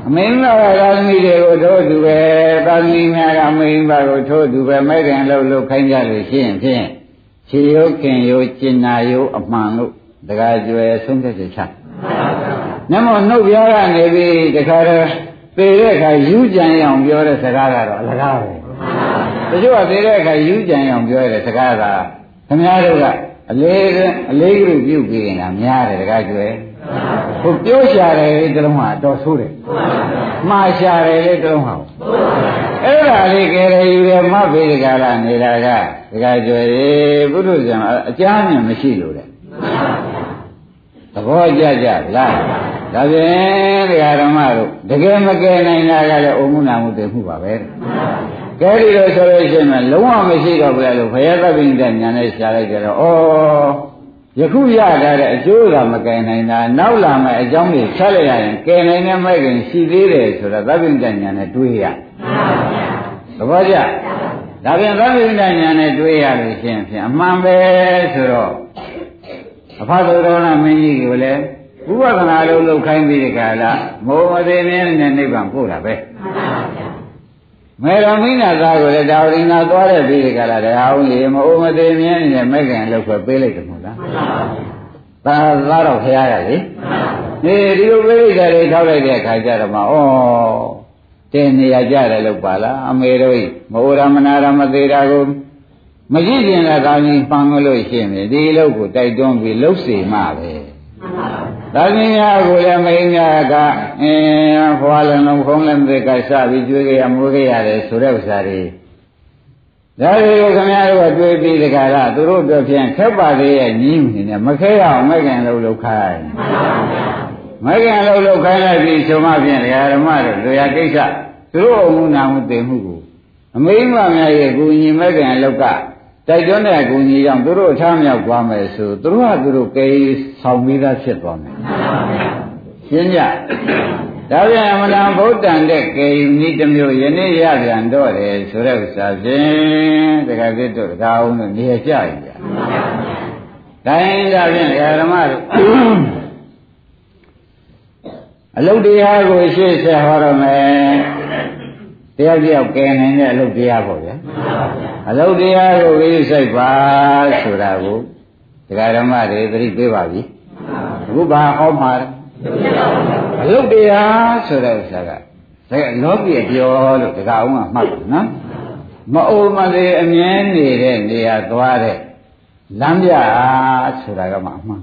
အမင်းကသာသမီတွေကိုထိုးသူပဲသာသမီများကအမင်းဘာကိုထိုးသူပဲမဲခင်လှုပ်လှုပ်ခိုင်းကြလို့ရှိရင်ဖြင့်ခြေရုပ်ခင်ရုပ်ကျင်နာရုပ်အမှန်လို့တကားကျွယ်ဆုံးဖြတ်ချက်ချနမောနှုတ်ပြားကနေပြီးတခါတော့သေတဲ့အခါယူကြံရအောင်ပြောတဲ့စကားကတော့အလကားပဲတချို့ကသေတဲ့အခါယူကြံရအောင်ပြောတဲ့စကားကခင်ဗျားတို့ကအလေးအလေးကလေးပြုတ်ပြီးနေတာများတယ်တကားကျွယ် ဟိုပြောရှာတယ်တလုံးဟာတော်ဆိုးတယ်မှားရှာတယ်လေတလုံးဟာအဲ့ဒါလေးကဲရယူရမဘေးကလာနေတာကတကားကျွယ်ဘုရုဇံအကြမ်းမြင်မရှိလို့တဲ့သဘောကြကြလားဒါဖြင့်တရားဓမ္မတို့တကယ်မကယ်နိုင်တာကလည်းအုံမှုနာမှုတည်မှုပါပဲကဲဒီလိုဆိုလို့ရှိရင်လုံးဝမရှိတော့ဘူးလို့ဘုရားသဗ္ဗညညာနဲ့ရှားလိုက်ကြတော့ဩ ယခုရတာတဲ့အကျိုးကမကယ်နိုင်တာနောက်လာမယ့်အကြောင်းတွေဆက်လိုက်ရရင်ကယ်နိုင်တဲ့မဲ့ခင်ရှိသေးတယ်ဆိုတာသဗ္ဗညညာနဲ့တွေးရသဘောကျဒါပြန်သဗ္ဗညညာနဲ့တွေးရလို့ရှိရင်ဖြင့်အမှန်ပဲဆိုတော့အဖသုဒ္ဓနာမင်းကြီးကိုလည်းဥပဒနာလုံးလောက်ခိုင်းပြီးဒီကလာမောမသေးမြင်းနဲ့နိဗ္ဗာန်ပို့တာပဲမေရမိနာသားကိုလည်းဒါဝိနာသွားတဲ့ပြီးဒီကလာတရားအောင်ကြီးမအိုမသေးမြင်းနဲ့မဲ့ခင်လောက်ခွဲပေးလိုက်တယ်မို့လား သာသားတော့ဖရားရလေနေဒီလိုပေးလိုက်တယ်ထောက်လိုက်တဲ့အခါကျတော့မှဩတဲ့နေရာကြတယ်လို့ပါလားအမေတို့မအိုရမနာရမသေးတာကိုမကြည့်ကျင်တဲ့ကောင်းကြီးပန်းလို့ရှိရင်ဒီလောက်ကိုတိုက်တွန်းပြီးလှုပ်စေမှပဲသာသနာကိုလည်းမိန်းများကအင်းဖွာလည်းလုံးခုံးလည်းမသိကစပြီးကျွေးကြရမွေးကြရတယ်ဆိုတဲ့ဥစ္စာတွေ ဒါတွေကိုခင်ဗျားတို့ကတွေးပြီးတခါကသူတို့တို့ဖြင့်ခက်ပါသေးရဲ့ညီးနေနဲ့မခဲအောင်မခင်လို့လောက်ခိုင်းမခင်လို့လောက်ခိုင်းလိုက်ပြီးဆိုမှဖြင့်ဓမ္မတို့လူရကိစ္စသူတို့အမှုနာမှုသိမှုကိုအမိမများရဲ့ကိုညီမခင်လောက်ကတိုက်တွန်းတဲ့အကူအညီကြောင့်သူတို့အထားမြောက်သွားမယ်ဆိုသူတို့ကသူတို့ကိဆောင်ပြီးသားဖြစ်သွားမယ်ရှင်းကြ ဒါပြန်အမလံဗုဒ္ဓံတဲ့ကေဤတစ်မျိုးယနေ့ရပြန်တော့တယ်ဆိုတဲ့ဥစ္စာဖြင့်တခါပြစ်တို့တခါအောင်လို့နေရကြရင်ကြတိုင်းဒါဖြင့်ဓမ္မတို့အလုတ်တရားကိုရှေ့ဆက်ဟောရမယ်တရားပြောက်ကဲနိုင်တဲ့အလုတ်တရားပေါ့ဗျာအလုတ်တရားကိုဝိသိက်ပါဆိုတာကိုဒကာဓမ္မတွေသတိပေးပါပြီအခုဘာဟောမှာ အလုတ်တရားဆိုတဲ့ဥစ္စာကဒါကလောကီအပြောလို့ဒကာအောင်ကမှတ်တယ်နော်မအိုမသေးအမြဲနေတဲ့နေရာသွားတဲ့လမ်းပြဆိုတာကမှအမှန်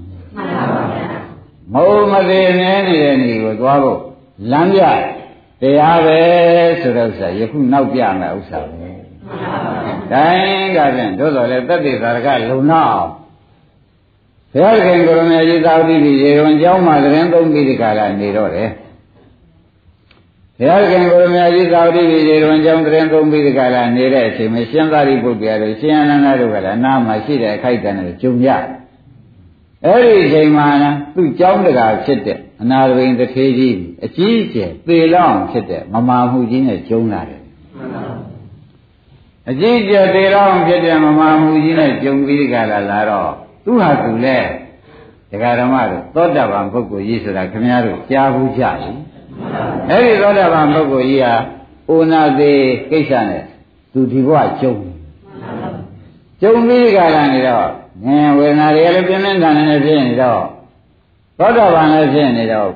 မအိုမသေးအမြဲနေတဲ့နေကိုသွားဖို့လမ်းပြတရားပဲဆိုတဲ့ဥစ္စာယခုနောက်ပြမယ်ဥစ္စာပဲတိုင်းကဖြင့်သို့တော်လည်းတတ္တိသာရကလုံနောက် ဘုရားခင်ကိုရမေကြီးသာဝတိကြီးရေဝန်ကျောင်းမှာသတင်းသုံးပြီးဒီကလာနေတော့တယ်ဘုရားခင်ကိုရမေကြီးသာဝတိကြီးရေဝန်ကျောင်းသတင်းသုံးပြီးဒီကလာနေတဲ့အချိန်မှာရှင်သာရိပုတ္တရာတို့ရှင်အနန္ဒတို့ကလည်းနားမှာရှိတဲ့အခိုက်အတန့်တွေကြုံရအဲ့ဒီအချိန်မှာသူ့ကျောင်းတကာဖြစ်တဲ့အနာရဝိန်တထေးကြီးအကြီးအကျယ်သေလောင်းဖြစ်တဲ့မမာမှုကြီးနဲ့ကျုံလာတယ်အကြီးကျယ်သေးတော့ဖြစ်တဲ့မမာမူကြီးနဲ့ကြုံပြီးကြလာလာတော့ သူဟာသူလဲဒကာဓမ္မတို့သောတာပန်ပုဂ္ဂိုလ်ကြီးဆိုတာခင်ဗျားတို့ကြားဘူးကြပြီအဲ့ဒီသောတာပန်ပုဂ္ဂိုလ်ကြီးဟာအိုနာသေးကိစ္စနဲ့သူဒီဘဝကြုံကြုံပြီးကြလာနေတော့ငင်ဝေဒနာတွေလည်းပြင်းပြင်းထန်ထန်နဲ့ဖြစ်နေတော့သောတာပန်လည်းဖြစ်နေတော့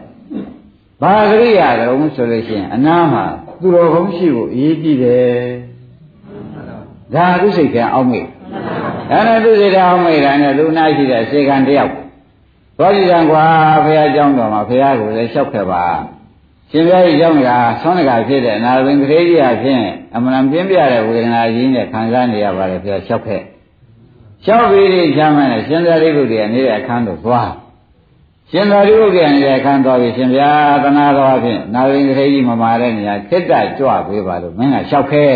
ဘာကရိယာတုံးဆိုလို့ရှိရင်အနားမှာသူတော်ကောင်းရှိဖို့အရေးကြီးတယ်ဒါသူစိတ်ကအောက်မေ့ ဒါနဲ့သူစိတ်ဓာတ်မိတ်တာနဲ့သူနာရှိတဲ့စေကံတယောက်သောတိတံကွာဘုရားကြောင်းတော်မှာဘုရားကိုလည်းလျှောက်ခဲ့ပါရှင်ဘုရားကြီးကြောင်းကဆောင်းတကာဖြစ်တဲ့အနာဝင်ကလေးကြီးအဖြစ်အမှန်ပြင်းပြတဲ့ဝေဒနာကြီးနဲ့ခံစားနေရပါတယ်ဘုရားလျှောက်ခဲ့လျှောက်ပြီးဒီချမ်းမဲ့ရှင်သာရိပုတ္တရာနေတဲ့အခန်းသို့သွားရှင်သာရိပုတ္တရာနေတဲ့အခန်းသွားပြီးရှင်ဘုရားသနာတော်အဖြစ်နာဝင်ကလေးကြီးမမာတဲ့နေရာခိတ္တကြွပေးပါလို့မင်းကလျှောက်ခဲ့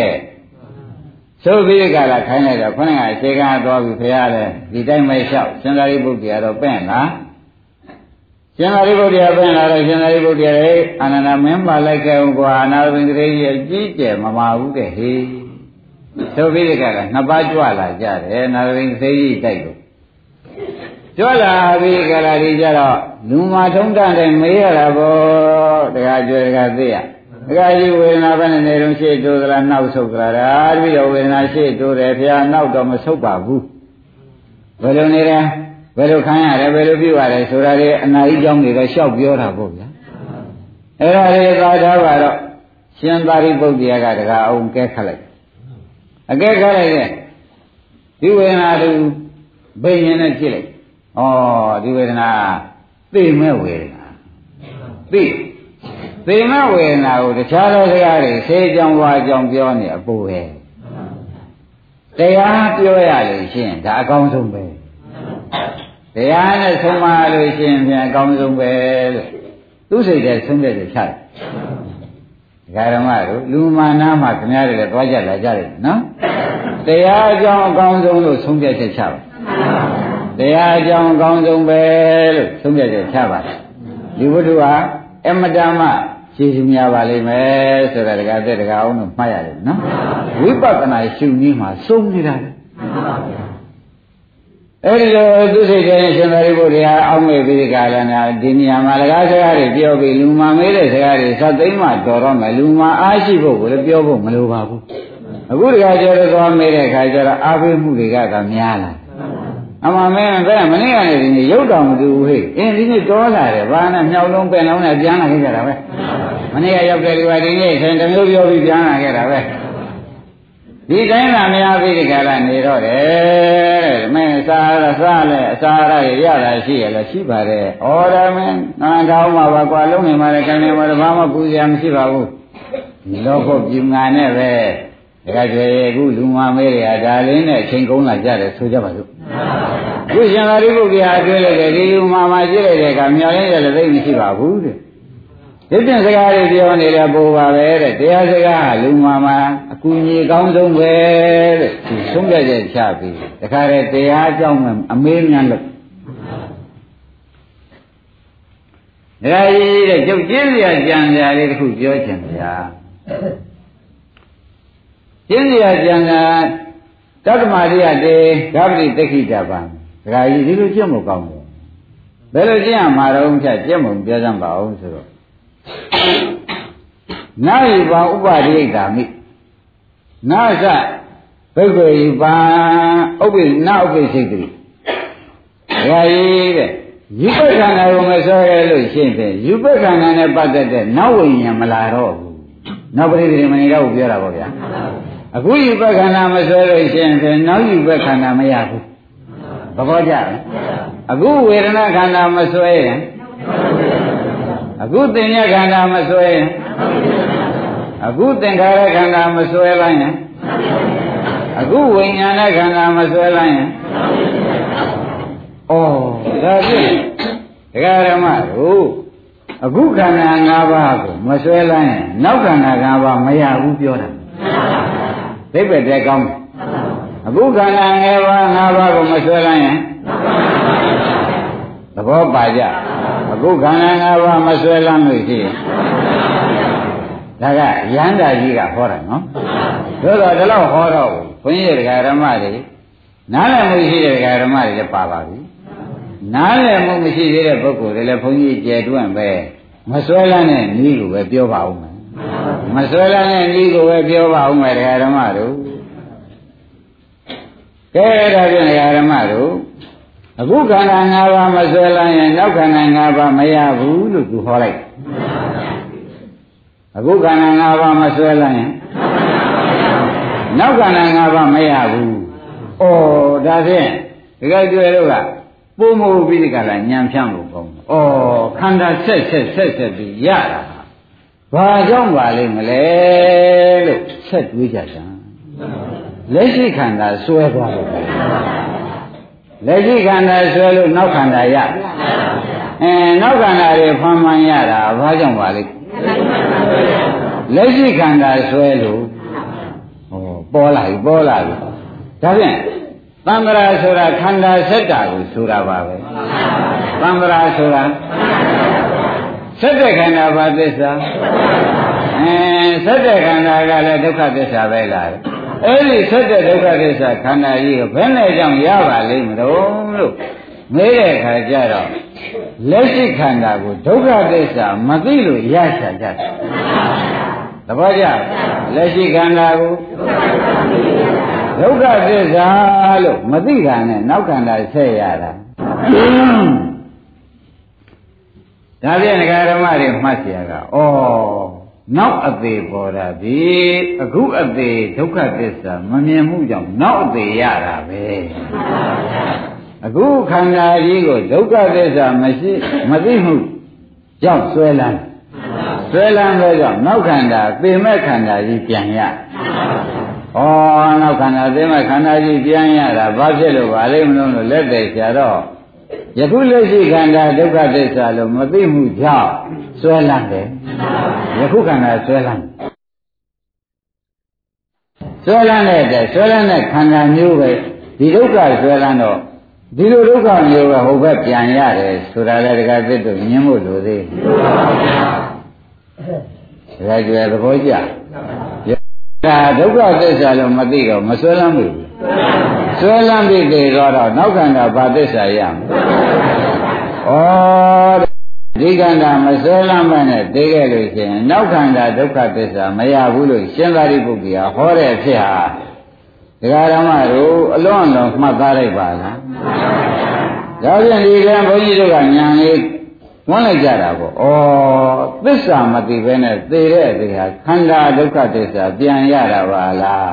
ဆိုပြီးကြလာခိုင်းလိုက်တော့ခொနဲ့အခြေခံသွားပြီးဖရားလဲဒီတိုင်းပဲလျှောက်ရှင်သာရိပုတ္တရာတော့ပဲ့လားရှင်သာရိပုတ္တရာပြန်လာတော့ရှင်သာရိပုတ္တရာရဲ့အာနန္ဒမင်းပါလိုက်ခဲ့ဦးကွာအနာဘိန္ဒရေကြီးအကြီးကျယ်မမာဘူးတဲ့ဟေးဆိုပြီးကြကနှစ်ပါးကြွလာကြတယ်အနာဘိန္ဒရေကြီးတိုက်လို့ကြွလာပြီးကြလာဒီကြတော့လူမာထုံးတန်တဲ့မေးရတာပေါ့တခါကြွတခါသိရ တခါကြီးဝေဒနာဘယ်နဲ့နေတော့ရှေ့တိုးသလားနောက်ဆုတ်သလားဒါပြီးတော့ဝေဒနာရှေ့တိုးတယ်ဖះနောက်တော့မဆုတ်ပါဘူးဘယ်လိုနေလဲဘယ်လိုခံရတယ်ဘယ်လိုပြုရတယ်ဆိုတာလေအနာကြီးကြောင်းတွေတော့ရှောက်ပြောတာပေါ့ဗျာအဲ့ဒါလေးသာထားပါတော့ရှင်သာရိပုတ္တရာကတကားအောင်ကဲခတ်လိုက်အကဲခတ်လိုက်တဲ့ဒီဝေဒနာသူဘိညာဉ်နဲ့ဖြစ်လိုက်ဩဒီဝေဒနာသိမဲ့ဝေဒနာသိ သိမဲ့ဝေဒနာကိုတခြားသောစကားတွေဆေးကြောင်ဝါကြောင်ပြောနေအပူပဲတရားပြောရလို့ရှိရင်ဒါအကောင်းဆုံးပဲတရားနဲ့ဆုံးမလို့ရှိရင်ပြန်အကောင်းဆုံးပဲလို့သူစိတ်ထဲဆုံးတဲ့ချတယ်ဒကာဓမ္မတို့လူမာနာမှာခင်ဗျားတွေလည်းသွားကြလာကြတယ်နော်တရားအကြောင်းအကောင်းဆုံးလို့ဆုံးဖြတ်ချက်ချပါတရားအကြောင်းအကောင်းဆုံးပဲလို့ဆုံးဖြတ်ချက်ချပါဒီဝတ္ထုဟာအမတမ ရှင်းရှင်းများပါလိမ့်မယ်ဆိုတာတကားတဲ့တကားအောင်လို့မှတ်ရတယ်နော်ဝိပဿနာရှုနည်းမှာစုံနေတာလေအဲ့ဒီလိုသူစိတ်ထဲရှင်သာရိပုတ္တရာအောက်မေ့ပြီးကာလနာဒီနေရာမှာလကားစကားတွေပြောပြီးလူမာမေးတဲ့စကားတွေသတ်သိမ်းမှတော်တော့မယ်လူမာအားရှိဖို့ကိုလည်းပြောဖို့မလိုပါဘူးအခုတခါကျတော့သွားမေးတဲ့အခါကျတော့အားပေးမှုတွေကကများလာ အမှန်မင်းဘယ်မနေ့ကနေဒီနေ့ရုပ်တော်မတူဘူးဟဲ့အင်းဒီနေ့တော်လာတယ်ဘာနဲ့မြောက်လုံးပင်လုံးနဲ့ပြန်လာခဲ့ကြတာပဲမနေ့ကရောက်တဲ့လူကဒီနေ့ဆင်တစ်မျိုးပြောပြီးပြန်လာခဲ့တာပဲဒီတိုင်းသာမရပြီဒီကရနေတော့တယ်တဲ့မင်းစားရစားလဲအစားရရရတာရှိရလဲရှိပါတယ်ဩရမင်းနာထောင်းမှာပါကွာလုံးနေမှာလည်းခိုင်းနေမှာဘာမှပူစရာမရှိပါဘူးဒီလောကပြူငါနဲ့ပဲ ဒါကြွယ်အခုလူမမဲတွေဟာဒါလင်းနဲ့အချိန်ကုန်လာကြတယ်ဆိုကြပါစို့ခုရှင်သာရိပုတ္တရာအတွဲလိုက်တယ်ဒီလူမမှာရှိလိုက်တဲ့ကမြောင်ရင်းတယ်လည်းသိမရှိပါဘူးတဲ့ဒီပြင်စကားတွေပြောနေတယ်ပို့ပါပဲတဲ့တရားစကားလူမှာမှာအကူကြီးကောင်းဆုံးပဲတဲ့ဒီဆုံးဖြတ်ချက်ချပြီးတခါတည်းတရားအကြောင်းမှအမေးများလို့ဒါကြီးတဲ့ကျုပ်ကျင်းစရာကြံစရာလေးတစ်ခုပြောချင်ဗျာ ကျင်းစရာကြံတာတက္ကမရိယတေဂဗတိတက္ခိတပံဒါကြီးဒီလိုကျင့်မကောင်းဘူးဘယ်လိုကျင့်ရမှာတော့ဖြတ်ကျင့်မုံပြောစမ်းပါအောင်ဆိုတော့နာယိပံဥပရိယတာမိနာသဘိက္ခေယပံဥပိနာဥပိစိတ်တိဒါကြီးတဲ့ယူပခန္ဓာကိုမစောရဲလို့ရှင်းတယ်ယူပခန္ဓာနဲ့ပတ်သက်တဲ့နောက်ဝိညာဉ်မလာတော့ဘူးနောက်ပရိသေမဏိတော့ပြောတာပေါ့ဗျာ အခုယူပခန္ဓာမစောလို့ရှင်းတယ်နောက်ယူပခန္ဓာမရဘူးသဘောကျလားအခုဝေဒနာခန္ဓာမစွဲရင်အခုသင်္ညခန္ဓာမစွဲရင်အခုသင်္ခါရခန္ဓာမစွဲလိုက်ရင်အခုဝိညာဏခန္ဓာမစွဲလိုက်ရင်ဩဒါဖြင့်ဒကာရမတို့အခုခန္ဓာ၅ပါးကိုမစွဲလိုက်ရင်နောက်ခန္ဓာ၅ပါးမရဘူးပြောတာ သိပ္ပယ်တဲ့ကောင်းတယ်အခုခန္ဓာ၅ပါး၅ပါးကိုမဆွဲလိုက်ရင်သဘောပါကြအခုခန္ဓာ၅ပါးမဆွဲလမ်းလို့ရှိရင်ဒါကရဟန္တာကြီးကဟောတာနော်တို့တော့ဒီလောက်ဟောတော့ဘုန်းကြီးတရားဓမ္မတွေနားလည်မှုရှိတဲ့တရားဓမ္မတွေလည်းပါပါပြီနားလည်မှုမရှိသေးတဲ့ပုဂ္ဂိုလ်တွေလည်းဘုန်းကြီးကျယ်တွန့်ပဲမဆွဲလန်းတဲ့နည်းကိုပဲပြောပါဦး မယ်မဆွဲလန်းတဲ့နည်းကိုပဲပြောပါဦးမယ်တရားဓမ္မတို့ကဲဒါဖြင့်ဓမ္မတို့အခုခန္ဓာ၅ပါးမဆွဲလိုက်ရင်နောက်ခန္ဓာ၅ပါးမရဘူးလို့သူဟောလိုက်အခုခန္ဓာ၅ပါးမဆွဲလိုက်ရင်နောက်ခန္ဓာ၅ပါးမရဘူးဩဒါဖြင့်ဒီကကျွဲတို့ကပုံမဟုတ်ပြီးဒီကလာညံဖြန့်လို့ကောင်းတယ်ဩခန္ဓာဆက်ဆက်ဆက်ဆက်ပြီးရတာ ဘာကြောင့်ပါလိမ့်မလဲလို့ဆက်တွေးကြတာလက်ရှိခန္ဓာစွဲသွားတယ်လက်ရှိခန္ဓာဆွဲလို့နောက်ခန္ဓာရအဲနောက်ခန္ဓာတွေဖန်မှန်ရတာဘာကြောင့်ပါလဲလက်ရှိခန္ဓာဆွဲလို့ဟောပေါ်လာပြီပေါ်လာပြီဒါဖြင့်သံဃာဆိုတာခန္ဓာစက်တာကိုဆိုတာပါပဲသံဃာဆိုတာ စက်တဲ့ခန္ဓာဘာသစ္စာအဲစက်တဲ့ခန္ဓာကလည်းဒုက္ခသစ္စာပဲလားအဲ့ဒီစက်တဲ့ဒုက္ခသစ္စာခန္ဓာကြီးကိုဘယ်နဲ့ကြောင့်ရပါလိမ့်မလို့လို့မေးတဲ့အခါကျတော့လက်ရှိခန္ဓာကိုဒုက္ခသစ္စာမသိလို့ရချာကြတယ်သဘောကျလက်ရှိခန္ဓာကိုဒုက္ခသစ္စာလို့မသိတာနဲ့နောက်ခန္ဓာဆက်ရတာ ဒါဖြင့်ဒကာဓမ္မတွေမှတ်เสียကဩနောက်အသေးပေါ်တာဒီအခုအသေးဒုက္ခသစ္စာမမြင်မှုကြောင့်နောက်အသေးရတာပဲအခုခန္ဓာကြီးကိုဒုက္ခသစ္စာမရှိမသိမှုကြောင့်ဆွဲလန်းဆွဲလန်းသောကြောင့်နောက်ခန္ဓာသိမဲ့ခန္ဓာကြီးပြန်ရဩနောက်ခန္ဓာသိမဲ့ခန္ဓာကြီးပြန်ရတာဘာဖြစ်လို့ပါလိမ့်မလို့လက်သေးဆရာတော့ ယခုလက်ရှိခန္ဓာဒုက္ခသစ္စာလို့မသိမှုကြောင့်ဆွဲလန်းတယ်ယခုခန္ဓာဆွဲလန်းဆွဲလန်းတဲ့အတွက်ဆွဲလန်းတဲ့ခန္ဓာမျိုးပဲဒီဒုက္ခဆွဲလန်းတော့ဒီလိုဒုက္ခမျိုးပဲဟိုဘက်ပြန်ရတယ်ဆိုတာလည်းတကယ်သစ်တို့ညင်းဖို့လိုသေးတယ်ဒါကြွယ်သဘောကျဒါဒုက္ခသစ္စာလို့မသိတော့မဆွဲလန်းဘူး ဆွဲလန်းပြီးသေးတော့နောက်ခန္ဓာဘာသစ္စာရမလဲဩဒီခန္ဓာမဆွဲလမ်းမနဲ့သိခဲ့လို့ရှိရင်နောက်ခန္ဓာဒုက္ခသစ္စာမရဘူးလို့ရှင်သာရိပုတ္တရာဟောတဲ့အဖြစ်ဟာဒကာဓမ္မတို့အလွန်အလွန်မှတ်သားလိုက်ပါလားဒါပြန်ဒီကံဘုန်းကြီးတို့ကညာလေးဝန်းလိုက်ကြတာပေါ့ဩသစ္စာမသိဘဲနဲ့သိတဲ့ဒီဟာခန္ဓာဒုက္ခသစ္စာပြန်ရတာပါလား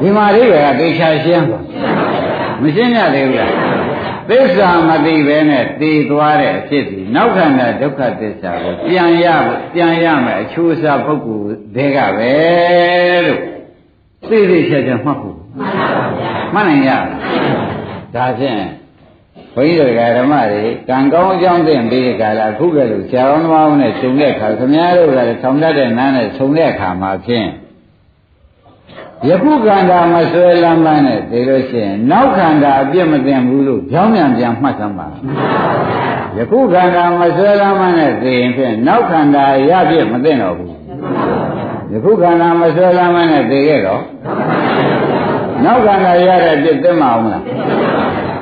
ဒီမှာအိဗေကသိချာရှင်းပါမရှင်းရသေးဘူးလားသစ္စာမသိပဲနဲ့တည်သွားတဲ့အဖြစ်ဒီနောက်ခန္ဓာဒုက္ခသစ္စာကိုပြန်ရပြန်ရမယ်အချိုးအစားပုဂ္ဂိုလ်တွေကပဲလို့သိသိချာချာမှတ်ဖို့မှန်နိုင်ရဒါဖြင့်ဘုန်းကြီးတို့ဓမ္မတွေကံကောင်းအကြောင်းသိပြီးကြလားအခုကလေးဆရာတော်သမားနဲ့ခြုံတဲ့အခါခမည်းတော်ကလည်းဆောင်းတတ်တဲ့နားနဲ့ခြုံတဲ့အခါမှာဖြင့် ယခုခန္ဓာမဆွဲလမ်းမနဲ့သိလို့ရှိရင်နောက်ခန္ဓာအပြစ်မသိဘူးလို့ကြောင်းမြန်ပြန်မှတ်သမ်းပါယခုခန္ဓာမဆွဲလမ်းမနဲ့သိရင်ဖြင့်နောက်ခန္ဓာရပြစ်မသိတော့ဘူးယခုခန္ဓာမဆွဲလမ်းမနဲ့သိခဲ့တော့နောက်ခန္ဓာရတဲ့ပြစ်သိမအောင်လား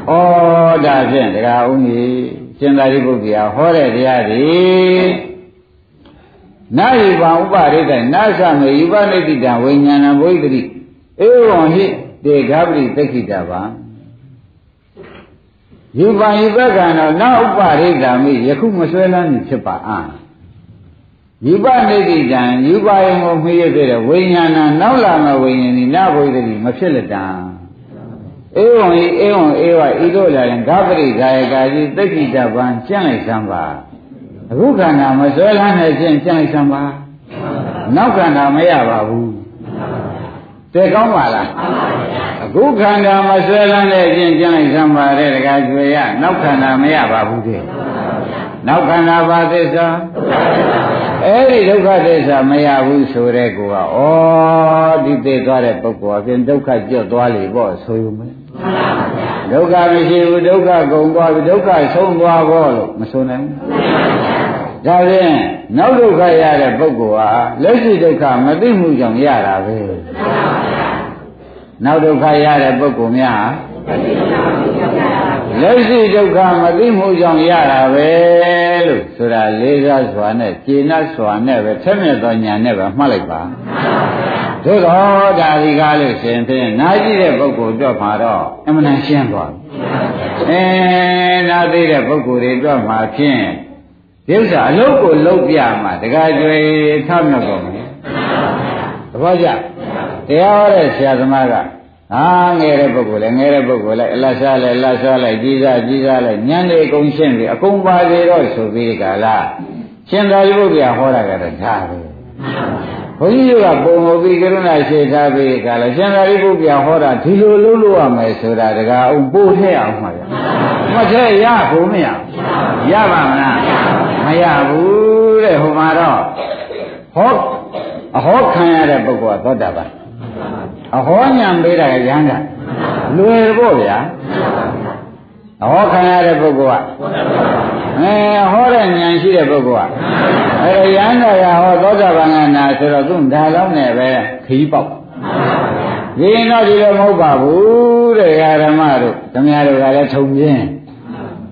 ဩဒါဖြင့်တရားဦးကြီးရှင်သာရိပုတ္တရာဟောတဲ့တရားဒီ နာယိပံဥပရိဒနာသမေယူပနိတိတံဝိညာဏဘုိတ္တိဧဝံဟိတေဃပရိသက္ခိတဗံယူပံယူပကံတော့နာဥပရိဒမိယခုမဆွဲလန်းနေဖြစ်ပါအာယူပနိတိတံယူပယံကိုမှီရတဲ့ဝိညာဏနောက်လာမဲ့ဝိညာဉ်ဒီနာဘုိတ္တိမဖြစ်လက်တံဧဝံဤဧဝံဧဝဤတို့လည်းဂပရိကာယကာကြီးသက္ခိတဗံကျင့်လိုက်စမ်းပါ အခုခန္ဓာမဆွဲလန်းတဲ့ချင်းပြန်လိုက်စမ်းပါနောက်ခန္ဓာမရပါဘူးသိကောင်းပါလားအခုခန္ဓာမဆွဲလန်းတဲ့ချင်းပြန်လိုက်စမ်းပါတဲ့တခါကျွေရနောက်ခန္ဓာမရပါဘူးတဲ့နောက်ခန္ဓာပါသစ္စာအဲ့ဒီဒုက္ခသစ္စာမရဘူးဆိုတဲ့ကောကဩဒီသိသွားတဲ့ပုဂ္ဂိုလ်အပြင်ဒုက္ခကျွတ်သွားလေပေါ့ဆိုယူမယ်ဒုက္ခမရှိဘူးဒုက္ခကုန်သွားပြီဒုက္ခဆုံးသွားဖို့လို့မဆိုနိုင်ဘူး ဒါဖြင့်နောက်ဒုက္ခရတဲ့ပုဂ္ဂိုလ်ဟာလက်ရှိဒုက္ခမသိမှုကြောင့်ရတာပဲနောက်ဒုက္ခရတဲ့ပုဂ္ဂိုလ်များလက်ရှိဒုက္ခမသိမှုကြောင့်ရတာပဲလို့ဆိုတာလေးစားစွာနဲ့ကျေနပ်စွာနဲ့ပဲထက်မြက်သောညာနဲ့ပဲမှတ်လိုက်ပါသို့တော့ဒါဒီကားလို့ရှင်ဖြင့်နာကြည့်တဲ့ပုဂ္ဂိုလ်တော့မှာတော့အမှန်တန်ရှင်းသွားပြီအဲနာသိတဲ့ပုဂ္ဂိုလ်တွေတော့မှာဖြင့် ဒီဥစ္စာအလုတ်ကိုလုတ်ပြမှာတခါကျွေထမြောက်တော့မယ်သဘောကျတရားဟောတဲ့ဆရာသမားကဟာငယ်တဲ့ပုဂ္ဂိုလ်လည်းငယ်တဲ့ပုဂ္ဂိုလ်လည်းအလတ်စားလည်းလတ်စားလိုက်ကြီးစားကြီးစားလိုက်ညံနေကုန်ရှင်းပြီအကုန်ပါသေးတော့ဆိုပြီးကြလားရှင်သာရိပုတ္တရာဟောတာကတော့ဒါပဲဘုန်းကြီးကပုံမပြီးကရုဏာရှိထားပြီးကလည်းရှင်သာရိပုတ္တရာဟောတာဒီလိုလုပ်လို့ရမယ်ဆိုတာတကားအောင်ပို့ထည့်အောင်မှာဗျမထည့်ရဘူးမရရပါမလား မရဘူးတဲ့ဟိုမှာတော့ဟောအဟောခံရတဲ့ပုဂ္ဂိုလ်ကသောတာပန်အဟောညာပေးတာကရဟန္တာလွယ်ဖို့ဗျာအဟောခံရတဲ့ပုဂ္ဂိုလ်ကအဲဟောတဲ့ဉာဏ်ရှိတဲ့ပုဂ္ဂိုလ်ကအဲရဟန္တာရဟောသောတာပန်ကနာဆိုတော့သူဒါလုံးနဲ့ပဲခီးပေါက်ဒီရင်တော့ဒီလိုမဟုတ်ပါဘူးတဲ့ဓမ္မတို့ဓမ္မတို့ကလည်းထုံပြင်း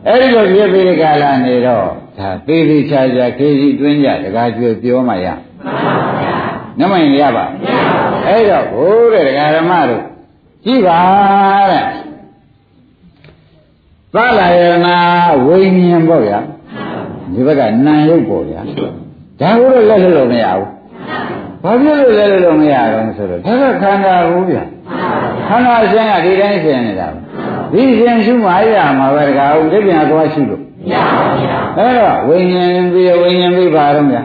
အဲ့ဒီလိုပြည့်ပြီးကြလာနေတော့ ဒါသေးသေးချာချာခေကြီးတွင်းကြတကားကျွေပြောမှရနမရင်ရပါအဲ့တော့ဘိုးတဲ့ဒကာဓမ္မတို့ကြည့်ပါတဲ့သလာယနာဝိညာဉ်ပေါ့ဗျာဒီဘက်ကနာယုတ်ပေါ့ဗျာဒါကိုတော့လက်လို့မရဘူးဘာဖြစ်လို့လဲလို့မရတော့ဆိုတော့ဒါကခန္ဓာဘူးဗျာခန္ဓာအရှင်ကဒီတိုင်းရှင်နေတာဒီရှင်ရှုမှရမှာပဲတကားဦးဒီပြန်သွားရှုလို့မရပါဘူး အဲ့တော့ဝိညာဉ်ပြီးဝိညာဉ်ပြီးပါတော့ဗျာ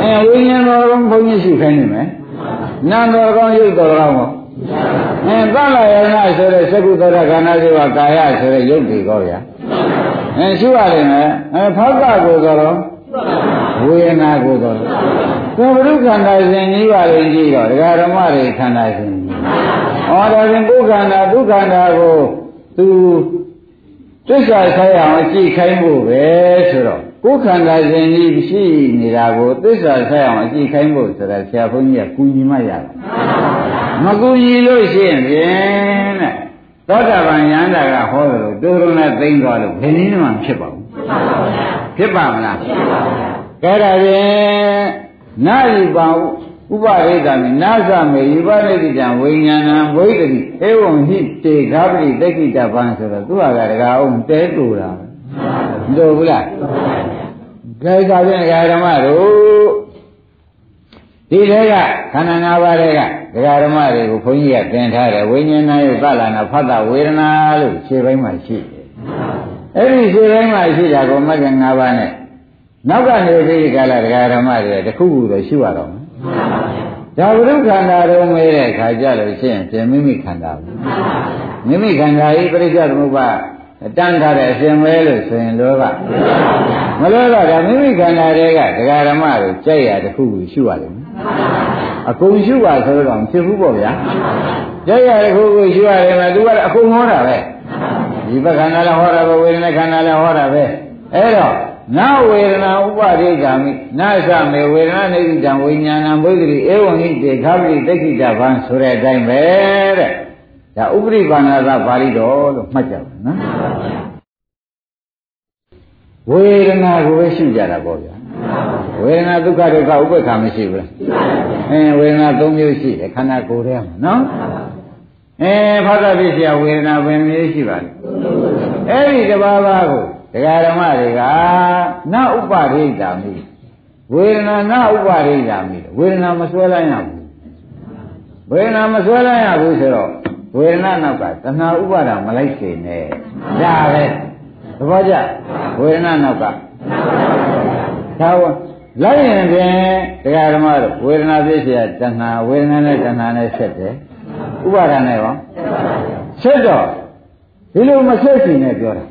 အဲဝိညာဉ်တော်ဘုန်းကြီးရှုခိုင်းနေမယ်နာမ်တော်ကောင်းရုပ်တော်ကောင်းပေါ့အဲသလယနာဆိုတဲ့သကုတ္တရခန္ဓာစေဝကာယဆိုတဲ့ရုပ်တွေကောဗျာအဲရှုရတယ်မယ်အဲဖောက်ကကိုတော်ဝေဒနာကိုတော်သဗ္ဗရုခန္ဓာစဉ်ကြီးပါလေကြီးတော့ဒကာဓမ္မတွေခန္ဓာစဉ်ကြီးဩဒါဖြင့်ကိုယ်ခန္ဓာဒုက္ခန္ဓာကိုသူ သစ္စာဆိုင်အောင်ကြည့်ခိုင်းဖို့ပဲဆိုတော့ကိုယ်ခန္ဓာစဉ်ကြီးရှိနေတာကိုသစ္စာဆိုင်အောင်ကြည့်ခိုင်းဖို့ဆိုတာဆရာဘုန်းကြီးကကူညီမှရတယ်မကူညီလို့ရှိရင်ဖြင့်တဲ့သောတာပန်ယန္တာကဟောတယ်လို့တိုးရုံနဲ့သိမ့်သွားလို့ဘယ်နည်းမှဖြစ်ပါဘူးဖြစ်ပါမလားဖြစ်ပါဘူးကဲဒါဖြင့်နာယိပါ ဥပရိဒာမိနာသမေယိပရိတိတံဝိညာဏံဝိတ္တိဧဝံဟိတေဃာပတိတက္ကိတပံဆိုတော့သူဟာကတကားအောင်တဲတူတာမတို့ဘူးလားကဲဒါဖြင့်ဓမ္မတို့ဒီထဲကခန္ဓာ၅ပါးတွေကဒကာဓမ္မတွေကိုခွန်ကြီးကသင်ထားတယ်ဝိညာဏရဲ့သလနာဖတ်တာဝေဒနာလို့ခြေပိုင်းမှာရှိတယ်အဲ့ဒီခြေပိုင်းမှာရှိတာကိုမဂ္ဂင်၅ပါးနဲ့နောက်ကနေပြီးကြလာဒကာဓမ္မတွေတခုခုတော့ရှိရတော့မယ် ဒါဝိရုခန္ဓာတော့မဲတဲ့ခါကြလို့ရှိရင်ပြင်မိမိခန္ဓာဘူးမိမိခန္ဓာဤပရိစ္ဆေသမုပ္ပါတန်းထားတဲ့အရှင်မဲလို့ဆိုရင်လောကမလောကဒါမိမိခန္ဓာတွေကဒကာဓမ္မတွေကြိုက်ရတခုခုရှိရတယ်အကုန်ရှိပါဆိုတော့မဖြစ်ဘူးပေါ့ဗျာကြိုက်ရတခုခုရှိရတယ်မှာသူကအကုန်ဟောတာပဲဒီဘခန္ဓာလည်းဟောတာပဲဝေဒနာခန္ဓာလည်းဟောတာပဲအဲ့တော့ နာဝေဒနာဥပဒိကာမိနာသမေဝေဒနာနေတိတံဝိညာဏံဘုဒ္ဓရိဧဝံဟိတေခါပိတိခိတဗံဆိုတဲ့အတိုင်းပဲတဲ့ဒါဥပရိပါဏာသပါဠိတော်လို့မှတ်ကြပါနော်ဝေဒနာကိုပဲရှုကြတာပေါ့ဗျာဝေဒနာဒုက္ခဒုက္ခဥပ္ပခါမရှိဘူးလားအဲဝေဒနာ၃မျိုးရှိတယ်ခန္ဓာကိုယ်ထဲမှာနော်အဲဖသပိစယဝေဒနာဘယ်မျိုးရှိပါလဲအဲ့ဒီတဘာဘာကို တရားဓမ္မတွေကနာဥပရိဒာမိဝေဒနာနာဥပရိဒာမိဝေဒနာမဆွဲလိုက်ရဘူးဝေဒနာမဆွဲလိုက်ရဘူးဆိုတော့ဝေဒနာနောက်ကတဏှာဥပါဒမလိုက်စေနဲ့ဒါပဲသဘောကျဝေဒနာနောက်ကဒါဝလိုက်ရင်ဖြင့်တရားဓမ္မတို့ဝေဒနာပြည့်စရာတဏှာဝေဒနာနဲ့တဏှာနဲ့ဆက်တယ်ဥပါဒနဲ့ရောဆက်တော့ဒီလိုမဆက်ခင်နဲ့ပြောတာ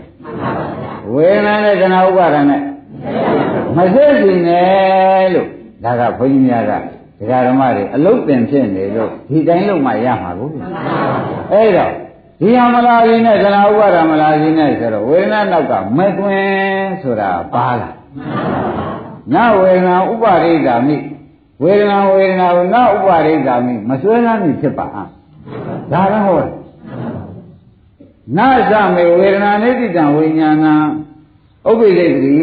ဝေဒနာနဲ့တဏှာဥပါဒနဲ့မဆက်စီနဲ့လို့ဒါကဘုန်းကြီးများကဒကာဓမ္မတွေအလုတ်တင်ဖြစ်နေလို့ဒီတိုင်းလို့မှရမှာကိုအဲ့တော့ဒီဟာမလာခြင်းနဲ့သနာဥပါဒမလာခြင်းနဲ့ဆိုတော့ဝေဒနာနောက်ကမသွင်းဆိုတာပါလားနဝေဒနာဥပါရိဒါမိဝေဒနာဝေဒနာကိုနဥပါရိဒါမိမဆွဲလမ်းမိဖြစ်ပါဒါလည်းဟောတယ် နသမေဝေဒနာနိတိတံဝိညာဏဥပ္ပိဒိတိ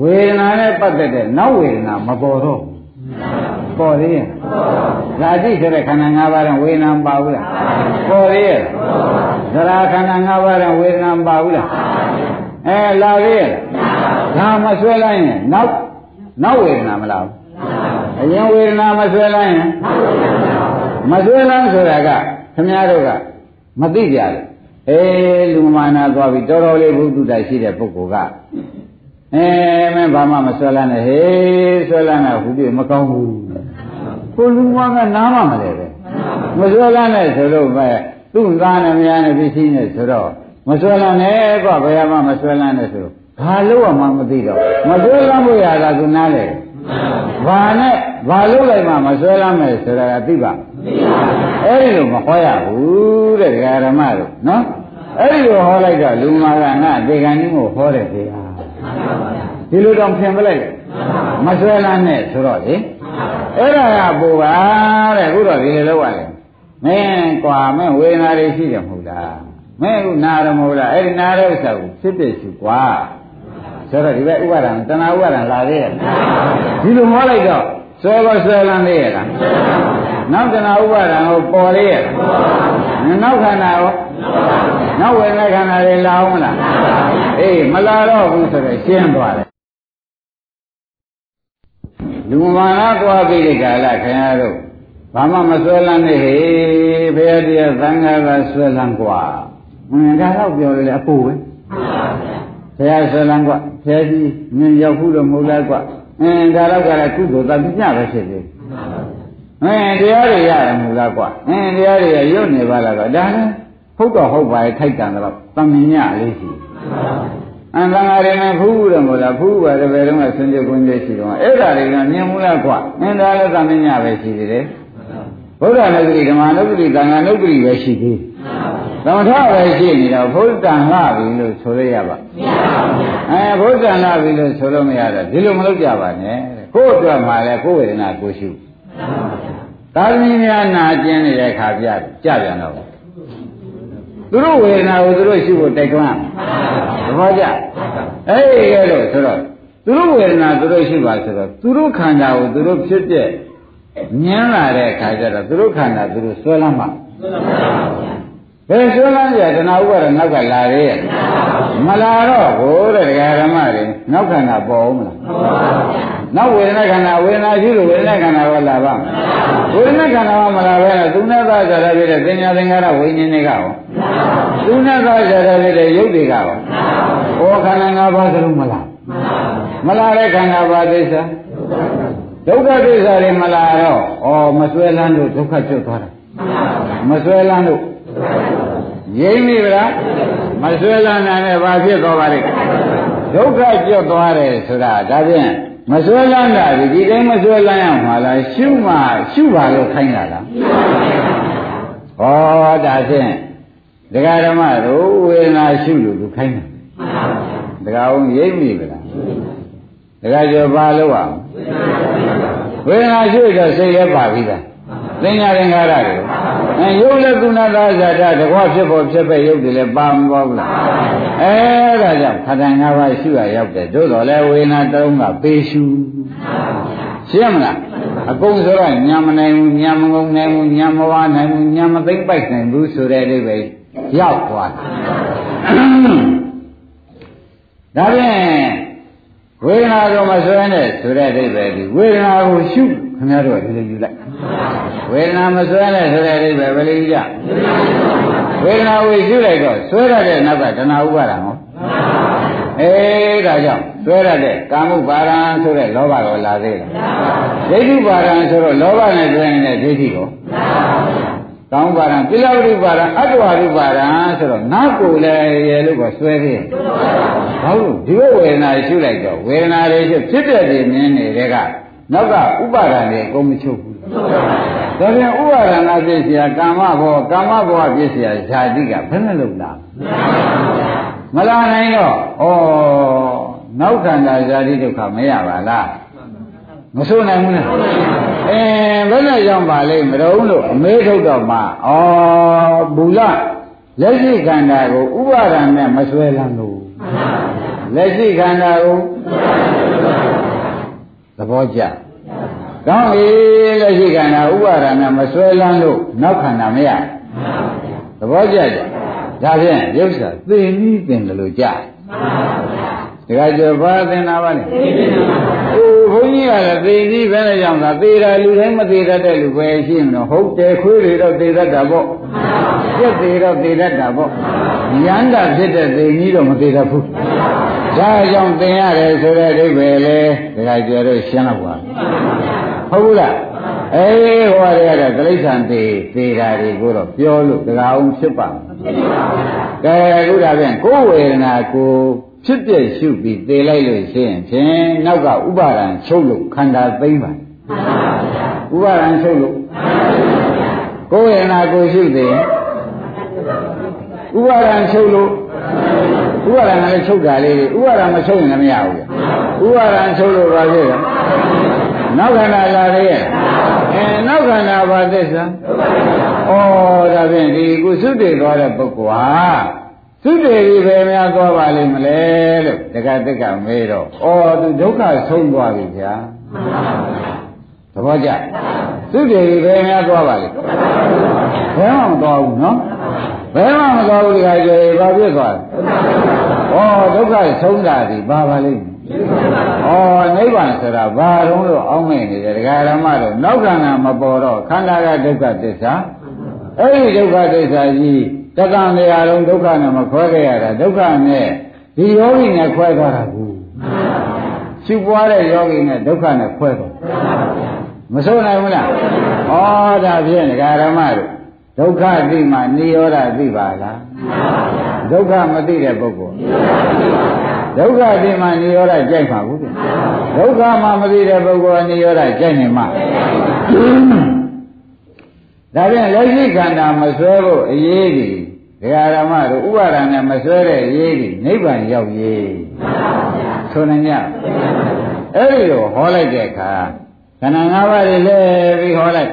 ဝေဒနာနဲ့ပတ်သက်တဲ့နောက်ဝေဒနာမပေါ်တော့ပေါ်သေးရဲ့ဇာတိဆိုတဲ့ခန္ဓာ၅ပါးနဲ့ဝေဒနာပါဘူးလားပေါ်သေးရဲ့သရခန္ဓာ၅ပါးနဲ့ဝေဒနာပါဘူးလားအဲလာသေးရဲ့ဒါမဆွဲလိုက်ရင်နောက်နောက်ဝေဒနာမလားအရင်ဝေဒနာမဆွဲလိုက်ရင်မဆွဲလိုက်ဆိုတာကခင်ဗျားတို့ကမသိကြဘူး အေးလူမာနာသွားပြီတော်တော်လေးဘုဒ္ဓတရှိတဲ့ပုဂ္ဂိုလ်ကအဲမင်းဘာမှမဆွဲလန်းနဲ့ဟေးဆွဲလန်းတာဟူပြီမကောင်းဘူးကိုလူမကနားမမလဲပဲမစွဲလန်းနဲ့ဆိုလို့ပဲသူ့သားနဲ့မယားနဲ့ပစ္စည်းနဲ့ဆိုတော့မစွဲလန်းနဲ့ကွဘယ်မှမစွဲလန်းနဲ့ဆိုဘာလို့မှမသိတော့မစွဲလန်းဖို့ရတာကနားလေဘာနဲ့ဘာလို့လိုက်မှမစွဲလန်းမယ်ဆိုတာကသိပါအဲ့ဒီလိုမဟောရဘူးတဲ့ဓမ္မတို့နော် အဲ့ဒီလိုဟောလိုက်တော့လူမာကငါဒေဂန်ကြီးကိုဟောတယ်ဗျာဒီလိုတော့ဖြင်ပလိုက်မစွဲလန်းနဲ့ဆိုတော့လေအဲ့ဒါကပူပါတဲ့အခုတော့ဒီလိုလုပ်ရတယ်မင်းကွာမင်းဝေဒနာတွေရှိတယ်မဟုတ်လားမင်းအခုနာရမဟုတ်လားအဲ့ဒီနာတဲ့ဥစ္စာကိုဖြစ်ဖြစ်ရှိကွာဆိုတော့ဒီဘက်ဥပါဒံတဏှာဥပါဒံလာသေးရဲ့ဒီလိုဟောလိုက်တော့ဆွဲကောဆွဲလန်းသေးရဲ့လားနောက်တဏှာဥပါဒံကိုပေါ်လေးရဲ့နောက်ခန္ဓာရော နောက်ဝေဒနာခန္ဓာတွေလာအောင်မလားအေးမလာတော့ဘူးဆိုတော့ရှင်းသွားတယ်လူမာနသွားပြီးဒီကာလခင်ဗျားတို့ဘာမှမဆွဲလန်းနဲ့ဟေးဘုရားတရားသံဃာကဆွဲလန်းกว่าအင်းဒါတော့ပြောလေအပူပဲဘုရားဆွဲလန်းกว่าဘုရားကြီးမြင်ရောက်ဘူးလို့မဟုတ်လားกว่าအင်းဒါတော့ကလည်းကုသိုလ်တပိညပဲဖြစ်သေးအင်းတရားတွေရတယ်မဟုတ်လားกว่าအင်းတရားတွေရုပ်နေပါလားကွာဒါလည်း ဟုတ်တော့ဟုတ်ပါရဲ့ထိုက်တန်တော့တမင်ညလေးရှိအန္တငါရနဲ့ဖူးတယ်မို့လားဖူးပါတယ်ဘယ်တော့မှဆွံ့ကြကွင်းကြရှိတော့အဲ့ဒါတွေကမြင်မှုလားကွာအင်းဒါလည်းသမင်ညပဲရှိသေးတယ်ဘုရားနုပတိဓမ္မနုပတိသံဃာနုပတိပဲရှိသေးသမထပဲရှိနေတော့ဘုဒ္ဓံလှပြီလို့ဆိုရရပါအဲဘုဒ္ဓံလှပြီလို့ဆိုလို့မရတော့ဒီလိုမလုပ်ကြပါနဲ့ကိုယ့်အတွက်မှလည်းကိုယ်ဝေဒနာကိုရှုသာသမီများနာကျင်နေတဲ့ခါပြကြပြန်တော့ သူတို့ဝေဒနာကိုသူတို့ရှုဖို့တိုက်တွန်းသဘောကျအဲ့ဒီရဲ့လို့ဆိုတော့သူတို့ဝေဒနာသူတို့ရှုပါဆိုတော့သူတို့ခန္ဓာကိုသူတို့ဖြစ်ပြမြင်လာတဲ့အခါကျတော့သူတို့ခန္ဓာသူတို့ဆွဲလမ်းမှာဘယ်ဆွဲလမ်းကြတဏှာဥပါဒနောက်ကလာရဲရဲ့မလာတော့ဘိုးတဲ့ဒကာဓမ္မတွေနောက်ခန္ဓာပေါ်အောင်မလား နောက်ဝေဒနာခန္ဓာဝေဒနာရှိလို့ဝေဒနာခန္ဓာကလာပါဝေဒနာခန္ဓာကမလာပဲနဲ့သူနဲ့သားကြရပြတဲ့သင်ညာသင်္ကာရဝိညာဉ်တွေကရောသူနဲ့သားကြရပြတဲ့ယုတ်တွေကရောဟောခန္ဓာ၅ပါးသလုံးမလားမလာတဲ့ခန္ဓာပါသစ္စာဒုက္ခသစ္စာတွေမလာတော့ဩမဆွဲလန်းလို့ဒုက္ခကျွတ်သွားတာမဆွဲလန်းလို့ရင်းပြီလားမဆွဲလန်းနိုင်နဲ့ဘာဖြစ်သွားပါလိမ့်ဒုက္ခကျွတ်သွားတယ်ဆိုတာဒါဖြင့် မဆွဲလန်းတာဒီဒီတိုင်းမဆွဲလန်းရမှာလားရှုမှရှုပါလို့ခိုင်းတာလားဟောဒါဖြင့်ဒကာဓမ္မတို့ဝေဒနာရှုလို့သူခိုင်းတာဒကာအောင်ရိပ်မိဗလားဒကာကျော်ပါလို့အောင်ဝေဒနာရှုတော့စိတ်လည်းပါပြီလား သင်္ညာသင်္ခါရတွေအဲယုတ်လည်းကုဏသာဇာတတကွဖြစ်ဖို့ဖြစ်ပဲယုတ်တွေလည်းပါမပေါ်ဘူးလားအဲဒါကြောင့်ခန္ဓာ၅ပါးရှုရရောက်တယ်တို့တော်လည်းဝေဒနာတုံးကပေရှုရှင်းမလားအကုန်ဆိုတော့ညာမနိုင်ဘူးညာမငုံနိုင်ဘူးညာမဝါနိုင်ဘူးညာမသိမ့်ပိုက်နိုင်ဘူးဆိုတဲ့အိဗယ်ရောက်သွားတယ်ဒါဖြင့် ဝေဒနာကိုမဆွဲနဲ့ဆိုတဲ့အိဗယ်ဒီဝေဒနာကိုရှုခင်ဗျားတို့ကဒီလိုယူလိုက်ဝေဒနာမဆွဲနဲ့ဆိုတဲ့အိဗယ်ဘယ်လိုယူကြဝေဒနာကိုရှုလိုက်တော့ဆွဲရတဲ့နောက်ကတဏှာဥပါဒံဟောအေးဒါကြောင့်ဆွဲရတဲ့ကာမှုပါရံဆိုတဲ့လောဘကိုလာသေးလားဒိဋ္ဌိပါရံဆိုတော့လောဘနဲ့တွင်နေတဲ့ဒိဋ္ဌိကိုကောင်းပါရံပိလဝိပါရံအတ္တဝရိပါရံဆိုတော့ငါ့ကိုလည်းရေလို့ကဆွဲသေး ဘာလို့ဒီဝေဒနာရှုလိုက်တော့ဝေဒနာတွေရှုဖြစ်တဲ့ဒီမြင်နေတဲ့ကနောက်ကဥပါဒံတွေအကုန်မချုပ်ဘူးဒါပြန်ဥပါဒနာပြည့်စရာကာမဘောကာမဘောပြည့်စရာဇာတိကဘယ်နဲ့လို့လားမလာနိုင်တော့ဩနောက်ခန္ဓာဇာတိဒုက္ခမရပါလားမဆိုးနိုင်ဘူးလားအဲဘယ်နဲ့ကြောင့်ပါလိမ့်မတော်လို့အမေးထုတ်တော့မှဩဘူလလက်ရှိခန္ဓာကိုဥပါဒံနဲ့မဆွဲလန်းလို့ လက်ရှိခန္ဓာကိုသဘောကျကောင်းပြီလက်ရှိခန္ဓာဥပါဒနာမဆွဲလန်းလို့နောက်ခန္ဓာမရသဘောကျကြဒါဖြင့်ရုပ်စာသိနီးတင်တယ်လို့ကြားတခါကျဘာသင်တာပါလဲအိုးဘုန်း ကြီးကလည်းသိနီးပဲနဲ့ကြောင့်သာသေတာလူတိုင်းမသေတတ်တဲ့လူပဲရှိမလို့ဟုတ်တယ်ခွေးတွေတော့သေတတ်တာပေါ့ပြက်သေးတော့သေတတ်တာပေါ့ရန်တာဖြစ်တဲ့သိနီးတော့မသေတတ်ဘူးဒါကြောင့်သင်ရတယ်ဆိုတဲ့အိဗယ်လေတခါကျတော့ရှင်းတော့ပါဟုတ်ဘူးလားအေးဟောရတဲ့တိရစ္ဆာန်သေးသေးတာတွေကိုတော့ပြောလို့တရားအောင်ဖြစ်ပါမယ်ကဲအခုဒါပြန်ကိုယ်ဝေဒနာကို ဖြစ်ပြရှုပြီးသေလိုက်လို့ရှိရင်ဖြင့်နောက်ကဥပါဒံချုပ်လို့ခန္ဓာသိမ့်ပါဥပါဒံချုပ်လို့ကိုယ်ဝေဒနာကိုရှုသေးဥပါဒံချုပ်လို့ဥပါဒံလည်းချုပ်တာလေးတွေဥပါဒံမချုပ်ရင်လည်းမရဘူးဥပါဒံချုပ်လို့ပါဖြစ်တယ်နောက်ခန္ဓာလာရဲ့အဲနောက်ခန္ဓာဘာသစ္စာဩဒါဖြင့်ဒီကုသုတေသွားတဲ့ပုဂ္ဂိုလ်ဟာ သုတေဒီပဲများသွားပါလိမ့်မလဲလို့တက္ကတက္ကမေးတော့ဩသူဒုက္ခဆုံးသွားပြီဗျာသဘောကျသုတေဒီပဲများသွားပါလိမ့်ဘယ်မှမသွားဘူးနော်ဘယ်မှမသွားဘူးဒီခါကျရင်ဘာဖြစ်သွားလဲဩဒုက္ခဆုံးတာဒီဘာပါလိမ့်ဩနိဗ္ဗာန်ဆိုတာဘာတုံးလို့အောင်းမဲ့နေတယ်ဒကာရမတို့နောက်ခန္ဓာမပေါ်တော့ခန္ဓာကဒုက္ခသစ္စာအဲ့ဒီဒုက္ခသစ္စာကြီး တက္ကံတရားလုံးဒုက္ခနဲ့မခွဲခဲ့ရတာဒုက္ခနဲ့ဒီယောဂီနဲ့ခွဲသွားတာကူရှုပွားတဲ့ယောဂီနဲ့ဒုက္ခနဲ့ခွဲသွားမဆိုးနိုင်ဘူးလားဩဒါဖြင့်ဒကာရမတို့ဒုက္ခသိမှနိရောဓသိပါလားဒုက္ခမသိတဲ့ပုဂ္ဂိုလ်ဒုက္ခသိမှနိရောဓကြိုက်မှာဘူးဒုက္ခမှမသိတဲ့ပုဂ္ဂိုလ်ကနိရောဓကြိုက်နေမှာဒါပြန်လက်ရှိခန္ဓာမဆွဲဖို့အရေးကြီး ဒကာရမတို့ဥပါဒဏ်နဲ့မဆွဲတဲ့အရေးကြီးနိဗ္ဗာန်ရောက်ရေးဆိုနိုင်ကြအဲ့ဒီလိုဟောလိုက်တဲ့အခါခန္ဓာ၅ပါးတွေလည်းပြီးဟောလိုက်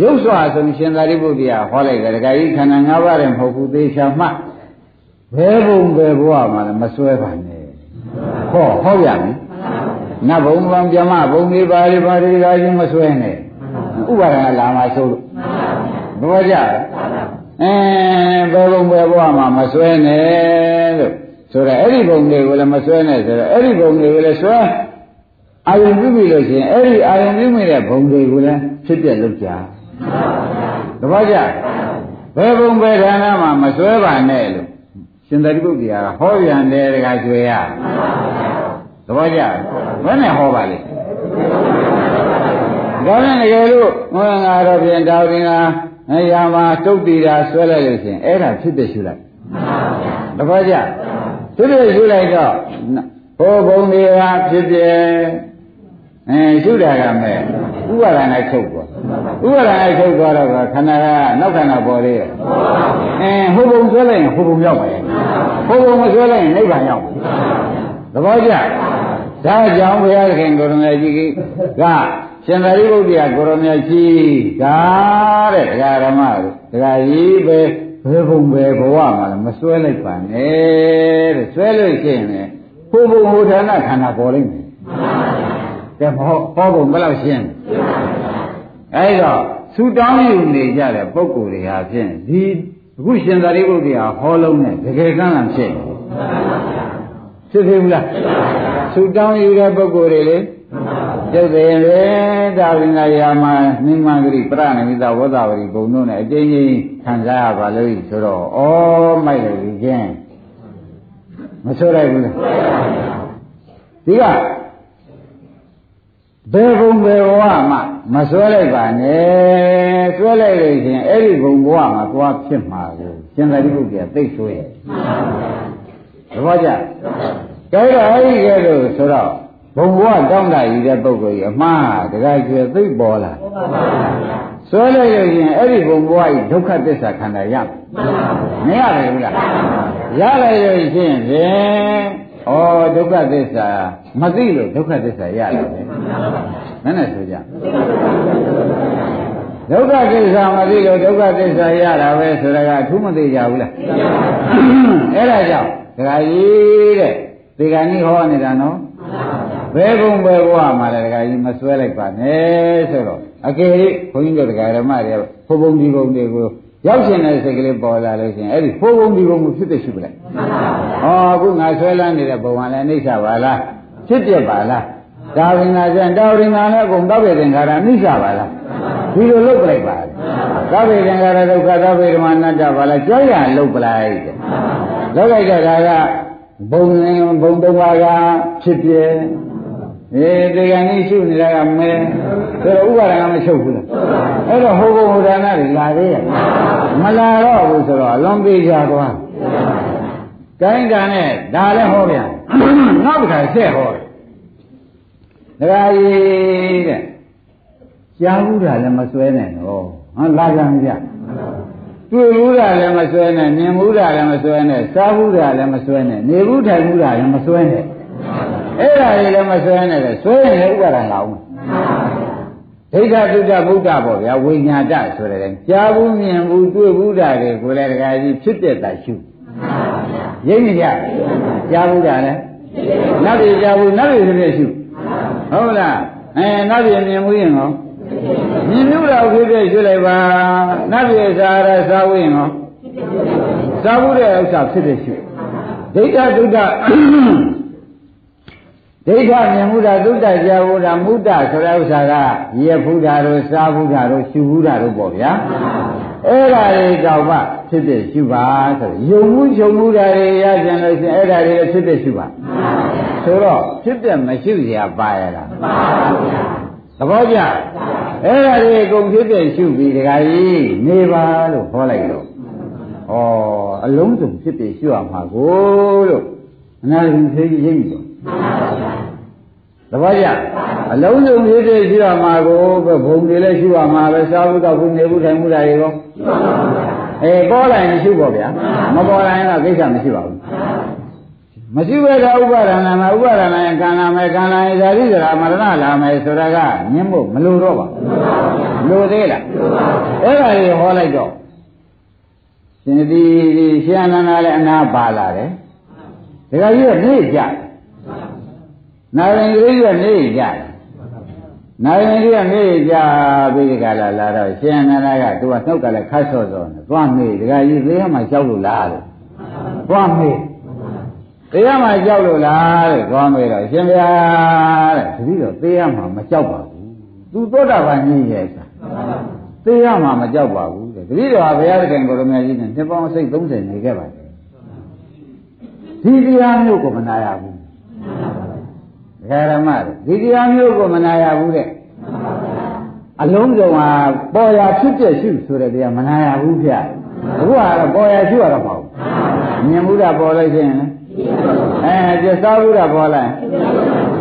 ရုပ်စွာဆိုရှင်သာရိပုတ္တရာဟောလိုက်တယ်ဒကာကြီးခန္ဓာ၅ပါးတွေမဟုတ်ဘူးသေချာမှဘယ်ဘုံဘယ်ဘဝမှာလည်းမစွဲပါနဲ့ဟောဟောရမယ်နတ်ဘုံဘံပြမဘုံလေးပါလေးပါလေးဒါချင်းမစွဲနဲ့ဥပါဒနာလာမှဆိုလို့ဘောကြ အဲဘယ်ဘုံဘယ်ဘဝမှာမစွဲနဲ့လို့ဆိုတော့အဲ့ဒီဘုံတွေကိုလည်းမစွဲနဲ့ဆိုတော့အဲ့ဒီဘုံတွေကိုလည်းစွဲအာယုံပြုပြီလို့ရှိရင်အဲ့ဒီအာယုံပြုမိတဲ့ဘုံတွေကိုလည်းဖြစ်ပြလုပ်ကြတပည့်ကြဘယ်ဘုံဘယ်ဌာနမှာမစွဲပါနဲ့လို့ရှင်သာရိပုတ္တရာကဟောပြန်တယ်တခါကျွေရတပည့်ကြဘယ်နဲ့ဟောပါလိမ့်ဒါနဲ့တကယ်လို့ဟောငါတော့ပြင်တောင်းတင်တာ အရာမှာတုတ်တီတာဆွဲလိုက်လို့ရှိရင်အဲ့ဒါဖြစ်တဲ့ရှုလိုက်တပည့်ကြဖြစ်တဲ့ရှုလိုက်တော့ဟောဘုံတွေကဖြစ်ပြအဲရှုတာကမဲ့ဥပါဒနာချုပ်သွားဥပါဒနာချုပ်သွားတော့ခန္ဓာကနောက်ခန္ဓာပေါ်သေးရဲ့အဲဟိုဘုံဆွဲလိုက်ရင်ဟိုဘုံရောက်ပါရဲ့ဟိုဘုံမဆွဲလိုက်ရင်နိဗ္ဗာန်ရောက်သဘောကျဒါကြောင့်ဘုရားသခင်ကိုရမကြီးက ရှင်သာရိပုတ္တရာကိုရမကြီးဒါတဲ့ဒကာရမတို့ဒကာကြီးပဲဘယ်ဘုံပဲဘဝမှာလည်းမဆွဲလိုက်ပါနဲ့တဲ့ဆွဲလို့ရှိရင်လည်းဟိုဘုံဟိုဌာနခန္ဓာပေါ်လိမ့်မယ်ကဲဟောဟောဖို့ဘယ်လောက်ရှင်းအဲဒါဆူတောင်းယူနေကြတဲ့ပုဂ္ဂိုလ်တွေဟာဖြင့်ဒီအခုရှင်သာရိပုတ္တရာဟောလုံးနဲ့တကယ်ကမ်းလာဖြစ်ဖြစ်သေးဘူးလားဆူတောင်းယူတဲ့ပုဂ္ဂိုလ်တွေလေ ကျုပ်တယ်လေဒါဝိနာယာမနိမဂရိပရဏမိတဝဒဝရီဘုံတို့နဲ့အကျဉ်းချင်းခံစားရပါလို့ဆိုတော့ဩမိုက်တယ်ဒီချင်းမဆိုးလိုက်ဘူးလားဒီကဘယ်ဘုံဘယ်ဘဝမှမဆွဲလိုက်ပါနဲ့ဆွဲလိုက်လို့ရှင်အဲ့ဒီဘုံဘဝမှာသွားဖြစ်မှာကိုရှင်သာရိပုတ္တရာသိဆွဲသဘောကျကဲတော့အဲ့ဒီကဲလို့ဆိုတော့ ဘုံဘဝတောင်းတာယူတဲ့ပုဂ္ဂိုလ်ကြီးအမှားတခါကျွေသိပေါ်လာဆွဲလိုက်လို့ရှင်အဲ့ဒီဘုံဘဝကြီးဒုက္ခသစ္စာခန္ဓာရမရဘူးလားရလိုက်လို့ရှင်ဖြင့်ဩဒုက္ခသစ္စာမသိလို့ဒုက္ခသစ္စာရတယ်ပဲမနဲ့ဆိုကြဒုက္ခသစ္စာမသိလို့ဒုက္ခသစ္စာရတာပဲဆိုတာကအထူးမသိကြဘူးလားအဲ့ဒါကြောင့်ဒကာကြီးတဲ့ဒီကနေ့ဟောနေတာနော် ဘယ်ဘုံဘယ်ဘဝမှာလဲဒကာကြီးမစွဲလိုက်ပါနဲ့ဆိုတော့အကယ်၍ဘုန်းကြီးတို့ဒကာရမတွေဘုံဘုံဒီဘုံတွေကိုရောက်ရှင်တဲ့စိတ်ကလေးပေါ်လာလို့ရှိရင်အဲ့ဒီဘုံဘုံဒီဘုံကိုဖြစ်တဲ့ရှိပလိုက်ဟောအခုငါဆွဲလန်းနေတဲ့ဘုံကလည်းအိဋ္ဌပါလားဖြစ်ပြပါလားဒါဝိညာဇံတာဝိညာနဲ့အကုန်တောက်ပြေသင်္ခါရအိဋ္ဌပါလားဒီလိုလုပ်ပလိုက်ပါသဗ္ဗေသင်္ခါရဒုက္ခသဗ္ဗေဓမ္မနတ္တပါလားကြောက်ရလုပ်ပလိုက်တဲ့လုပ်လိုက်တဲ့ဒါကဘုံဘုံသုံးပါးကဖြစ်ပြ အေးဒီကနေ့ရှုနေတာကမဲဆိုတော့ဥပါဒကမချုပ်ဘူးလားအဲ့တော့ဟိုဘုံဟိုဒါနတွေလာသေးရဲ့မလာတော့ဘူးဆိုတော့အလွန်ပေးကြသွားကိုင်းတာနဲ့ဒါလည်းဟောပြန်နောက်တစ်ခါဆက်ဟောတယ်ဒကာကြီးတဲ့ကြားဘူးတာလည်းမစွဲနဲ့တော့ဟောလာကြမပြတွေ့ဘူးတာလည်းမစွဲနဲ့မြင်ဘူးတာလည်းမစွဲနဲ့စားဘူးတာလည်းမစွဲနဲ့နေဘူးထိုင်ဘူးတာလည်းမစွဲနဲ့ အဲ့ဒါတွေလည်းမစွဲနဲ့လေစွဲရင်ဥပါဒံလာအောင်ဒိဋ္ဌတုဒ္ဓဗုဒ္ဓပေါ့ဗျာဝိညာတဆိုတဲ့ကြားဘူးမြင်ဘူးတွေ့ဘူးတာတွေကိုလည်းဒကာကြီးဖြစ်တဲ့တာရှုရိပ်နေကြကြားဘူးတာလည်းနတ်ပြည်ကြားဘူးနတ်ပြည်ဖြစ်ဖြစ်ရှုဟုတ်လားအဲနတ်ပြည်မြင်ဘူးရင်ရောမြင်မှုတော့ဖြစ်ဖြစ်ရှုလိုက်ပါနတ်ပြည်စားရစားဝင်းရောစားဘူးတဲ့ဥစ္စာဖြစ်ဖြစ်ရှုဒိဋ္ဌတုဒ္ဓ ဒိဋ္ဌမြင်မှုတာသုတ္တကြာဘူးတာမုဒ္ဒဆိုတဲ့ဥစ္စာကရဖူးတာတို့စားဘူးတာတို့ရှုဘူးတာတို့ပေါ့ဗျာအဲ့ဒါတွေတော့မှဖြစ်ဖြစ်ရှုပါဆိုယုံမှုယုံမှုတာတွေရကြလို့ရှိရင်အဲ့ဒါတွေလည်းဖြစ်ဖြစ်ရှုပါဆိုတော့ဖြစ်ဖြစ်မရှိเสียပါရလားပါပါဘုရားသဘောကျအဲ့ဒါတွေအကုန်ဖြစ်ဖြစ်ရှုပြီးဒကာကြီးနေပါလို့ခေါ်လိုက်တော့ဩအလုံးစုံဖြစ်ဖြစ်ရှုရမှာကိုလို့အနာဂတ်သိရိပ်ပြီတော့ သဘောကျအလုံးစုံဖြစ်ဖြစ်ရှိရမှာကိုပဲဘုံတွေလည်းရှိရမှာပဲစားဖို့တော့ဘူးနေဘူးထိုင်မှုတာတွေကောအေးပေါ်လာရင်ရှိပေါ့ဗျာမပေါ်လာရင်တော့ကိစ္စမရှိပါဘူးမရှိဘဲတော့ဥပါဒနာမှာဥပါဒနာရင်ကံလာမယ်ကံလာရင်ဇာတိဇရာမရဏလာမယ်ဆိုတာကညင်းဖို့မလိုတော့ပါဘူးလိုသေးလားအဲ့ဒါကြီးဟောလိုက်တော့ရှင်ဒီရှင်အနန္ဒလည်းအနာပါလာတယ်ဒကာကြီးကနေကြတယ် နာရင်ကြီးကနေကြတယ်နာရင်ကြီးကနေကြပြီးဒီကလာလာတော့ရှင်အနန္ဒကသူကနှုတ်ကလည်းခတ်ဆော့ဆော့နေသွားမေးဒကာကြီးသေးမှကြောက်လို့လားလို့သွားမေးတရားမှကြောက်လို့လားတဲ့သွားမေးတော့ရှင်ဗျာတဲ့တတိတော့သေးရမှာမကြောက်ပါဘူးသူသောတာပန်ကြီးရဲ့စာသေးရမှာမကြောက်ပါဘူးတဲ့တတိတော်ဘုရားသခင်ကိုရမကြီးနဲ့နှစ်ပေါင်းစိတ်30နေခဲ့ပါတယ်ဒီတရားမျိုးကိုမနာရဘူး ဓမ္မတွေဒီတရားမျိုးကိုမနာရဘူးတဲ့အလုံးစုံဟာပေါ်ရာဖြစ်ပြရှုဆိုတဲ့တရားမနာရဘူးဗျအခုကတော့ပေါ်ရာရှုရတော့မဟုတ်မြင်မှုတာပေါ်လို့ရှိရင်လေအဲပြစားမှုတာပေါ်လိုက်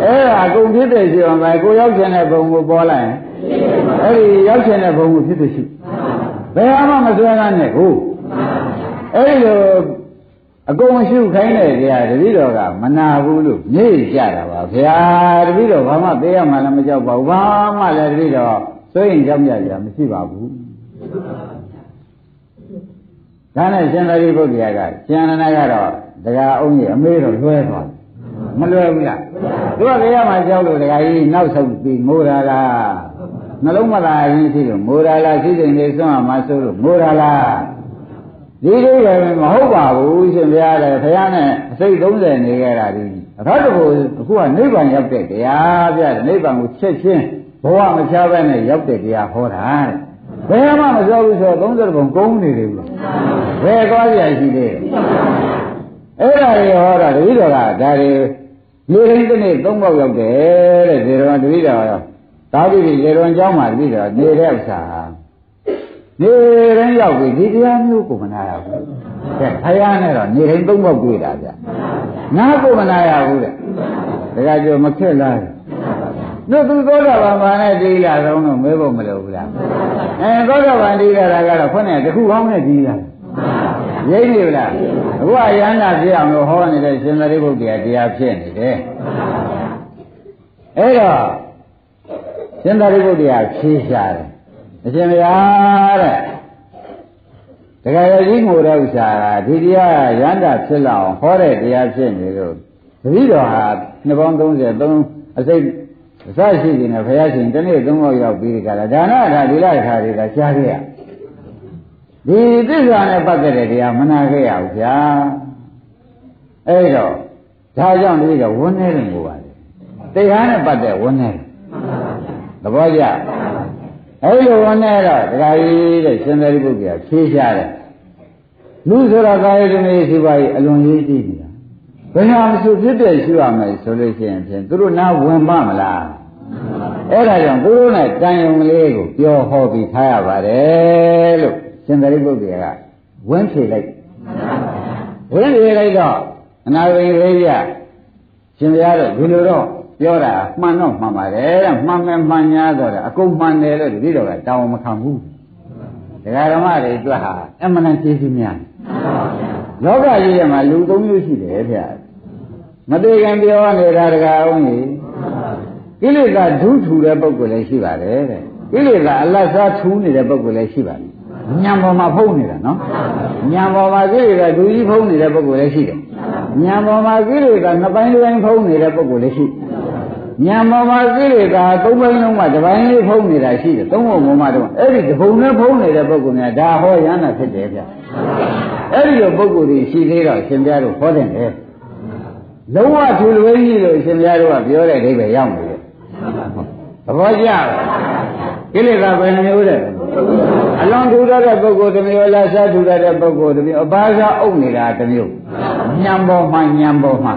အဲ့ဒါအကုန်ဖြစ်တဲ့ရှုအောင်ပဲကိုရောက်ခြင်းတဲ့ဘုံကိုပေါ်လိုက်အဲ့ဒီရောက်ခြင်းတဲ့ဘုံကိုဖြစ်တဲ့ရှုဘယ်မှမစွဲကားနဲ့ကိုအဲ့ဒီလို အကုန်ရှုခိုင်းတဲ့တရားတပည့်တော်ကမနာဘူးလို့နေကြတာပါဗျာတပည့်တော်ဘာမှသိရမှလည်းမကြောက်ပါဘူးဘာမှလည်းတပည့်တော်စိုးရင်ကြောက်ကြကြမရှိပါဘူးဒါနဲ့ရှင်သာရိပုတ္တရာကရှင်အနန္ဒကတော့တရားအုံးကြီးအမေးတော့လွဲသွားမလွယ်ဘူးလားသူကတရားမှကြောက်လို့တရားကြီးနောက်ဆုံးပြီးမိုးရလားနှလုံးမသာရင်းရှိလို့မိုးရလားရှိတဲ့နေစွန့်အောင်မဆိုးလို့မိုးရလား ဒီကိစ္စကမဟုတ်ပါဘူးရှင်ဘုရားလည်းဘုရားနဲ့အစိတ်30နေခဲ့တာဒီအထောက်တကူအခုကနိဗ္ဗာန်ရောက်တဲ့တရားပြတယ်နိဗ္ဗာန်ကိုချက်ချင်းဘဝမချဘဲနဲ့ရောက်တဲ့တရားဟောတာတဲ့ဘယ်မှမပြောဘူးဆိုတော့30ပုံကုန်းနေတယ်ဘူးဘယ်သွားကြရှိသေးအဲ့ဒါတွေဟောတာတတိတော်ကဒါတွေလူရင်းတစ်နေ့၃ပေါက်ရောက်တယ်တဲ့ဒီတော်ကတတိတော်ကတာပိပိရေတော်အကြောင်းမှာတတိတော်နေတဲ့ဥစ္စာ နေရင်ရောက်ပြီဒီတရားမျိုးကိုမနာရဘူးကဲဖယားနဲ့တော့နေရင်သုံးပေါက်တွေ့တာဗျနားကိုမနာရဘူးတဲ့ဒါကြကြောမခက်လားတို့သူသောတာပန်ဘာနဲ့ဒီလာတော့တော့မဲဖို့မလိုဘူးလားအဲသောတာပန်ဒီလာတာကတော့ခွနဲ့တခုကောင်းနဲ့ဒီလာရိပ်နေလားအခုအရဟန္တာဖြစ်အောင်လို့ဟောနေတဲ့ရှင်သာရိပုတ္တရာတရားဖြစ်နေတယ်အဲ့တော့ရှင်သာရိပုတ္တရာဖြေရှာတယ် အရှင်ဘုရားတဲ့တခါရကြီးငိုတဲ့ဥစ္စာကဒီတရားရဟန္တာဖြစ်လောက်ဟောတဲ့တရားဖြစ်နေလို့တတိတော်ဟာနှစ်ပေါင်း33အစိတ်အစရှိနေဘုရားရှင်တနေ့သုံးပေါက်ရောက်ပြီးကြတာဒါနထာဒီလထာတွေကကြားခဲ့ရဒီသစ္စာနဲ့ပတ်သက်တဲ့တရားမနာခဲ့ရဘူးဗျာအဲ့တော့ဒါကြောင့်ဒီကဝန်းနေတယ်ကိုပါလေတရားနဲ့ပတ်သက်ဝန်းနေတယ်သဘောကျ အဲ့လိုဝန်းနေတော့ဒကာကြီးတဲ့ရှင်သာရိပုတ္တရာဖြေးရှားတယ်လူဆိုတော့ကာယဓမေရှိပါ၏အလွန်ရေးကြည့်နေတာဘယ်ဟာမဆိုဖြစ်တဲ့ရှိရမယ်ဆိုလို့ရှိရင်ဖြင့်သူတို့နာဝင်ပါမလားအဲ့ဒါကြောင့်သူတို့နဲ့တန်ယုံကလေးကိုပြောဟောပြီးထားရပါတယ်လို့ရှင်သာရိပုတ္တရာကဝန်းဖြေလိုက်ဝန်းဖြေလိုက်တော့အနာဂိလေးရရှင်ဘုရားတို့ဒီလိုတော့ ပြောတာမှန်တော့မှန်ပါတယ်တဲ့မှန်မယ်မှန်ညာတော့အကုန်မှန်တယ်လို့ဒီလိုကတောင်းမခံဘူးဒကာဓမ္မတွေအတွက်ဟာအမှန်တန်ကျေးဇူးများလောကကြီးထဲမှာလူသုံးမျိုးရှိတယ်ဗျာမသေးခင်ပြောနေတာဒကာအောင်ကြီးကိလေသာဒုထူတဲ့ပုဂ္ဂိုလ်လည်းရှိပါတယ်တဲ့ကိလေသာအလတ်စားထူးနေတဲ့ပုဂ္ဂိုလ်လည်းရှိပါတယ်ညံပေါ်မှာဖုံးနေတာနော်ညံပေါ်မှာကိလေသာဒူကြီးဖုံးနေတဲ့ပုဂ္ဂိုလ်လည်းရှိတယ်ညံပေါ်မှာကိလေသာနှစ်ပိုင်းတစ်ပိုင်းဖုံးနေတဲ့ပုဂ္ဂိုလ်လည်းရှိ ညံပေါ်မှာကိလေသာသုံးပိုင်းလုံးမှာတစ်ပိုင်းလေးဖုံးနေတာရှိတယ်သုံးပုံပေါ်မှာတော့အဲ့ဒီတစ်ပုံနဲ့ဖုံးနေတဲ့ပုဂ္ဂိုလ်များဒါဟောရဟနာဖြစ်တယ်ဗျအဲ့ဒီလိုပုဂ္ဂိုလ်တွေရှိသေးတော့ရှင်ပြတို့ဟောတယ်လေလုံးဝထူလွဲကြီးလို့ရှင်ပြတို့ကပြောတဲ့အဓိပ္ပာယ်ရောက်နေတယ်သဘောကျကိလေသာဘယ်နှမျိုးတဲ့အလွန်ထူရတဲ့ပုဂ္ဂိုလ်တစ်မျိုးလားစားထူရတဲ့ပုဂ္ဂိုလ်တစ်မျိုးအပါစားအုပ်နေတာတစ်မျိုးညံပေါ်မှညံပေါ်မှ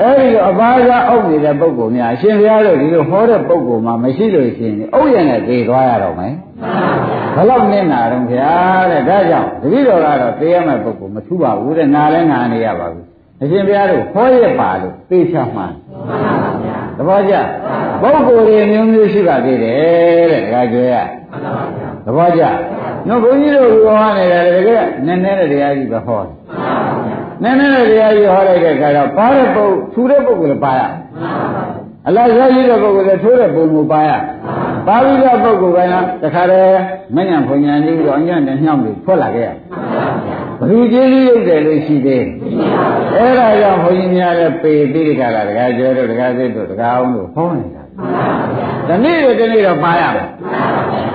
အဲဒီလိုအပါစားအုပ်နေတဲ့ပုဂ္ဂိုလ်များအရှင်ဘုရားတို့ဒီလိုဟောတဲ့ပုဂ္ဂိုလ်မှမရှိလို့ရှိရင်အုပ်ရနဲ့သေသွားရတော့မယ်ဘယ်လောက်နစ်နာတော့ဗျာတဲ့ဒါကြောင့်တတိတော်ကတော့သေရမယ့်ပုဂ္ဂိုလ်မထူပါဘူးတဲ့နားလဲနားနေရပါဘူးအရှင်ဘုရားတို့ဟောရပါလို့သိချမှန်သဘောကျပုဂ္ဂိုလ်တွေမျိုးမျိုးရှိပါသေးတယ်တဲ့ဒါကြွယ်ရသဘောကျနော်ဘုန်းကြီးတို့ဟောနေတယ်တကယ်နည်းနည်းတဲ့တရားကြီးပဲဟော နည်းနည်းတဲ့တရားကြီးဟောလိုက်တဲ့အခါတော့ပါတဲ့ပုဂ္ဂိုလ်ထူတဲ့ပုဂ္ဂိုလ်လည်းပါရအလားစားရှိတဲ့ပုဂ္ဂိုလ်လည်းထိုးတဲ့ပုံကိုပါရပါပြီးတဲ့ပုဂ္ဂိုလ်ကလည်းတခါတည်းမညံဖွညာနေပြီးတော့အညံ့နဲ့ညှောင်းပြီးထွက်လာခဲ့ရဘယ်သူကျေးဇူးရုပ်တယ်လို့ရှိသေးအဲ့ဒါကြောင့်ဘုန်းကြီးများလည်းပေပြီးကြတာတကားကျဲတို့တကားစိတ်တို့တကားအောင်တို့ဟောနေတာဒီနေ့တော့ဒီနေ့တော့ပါရမယ်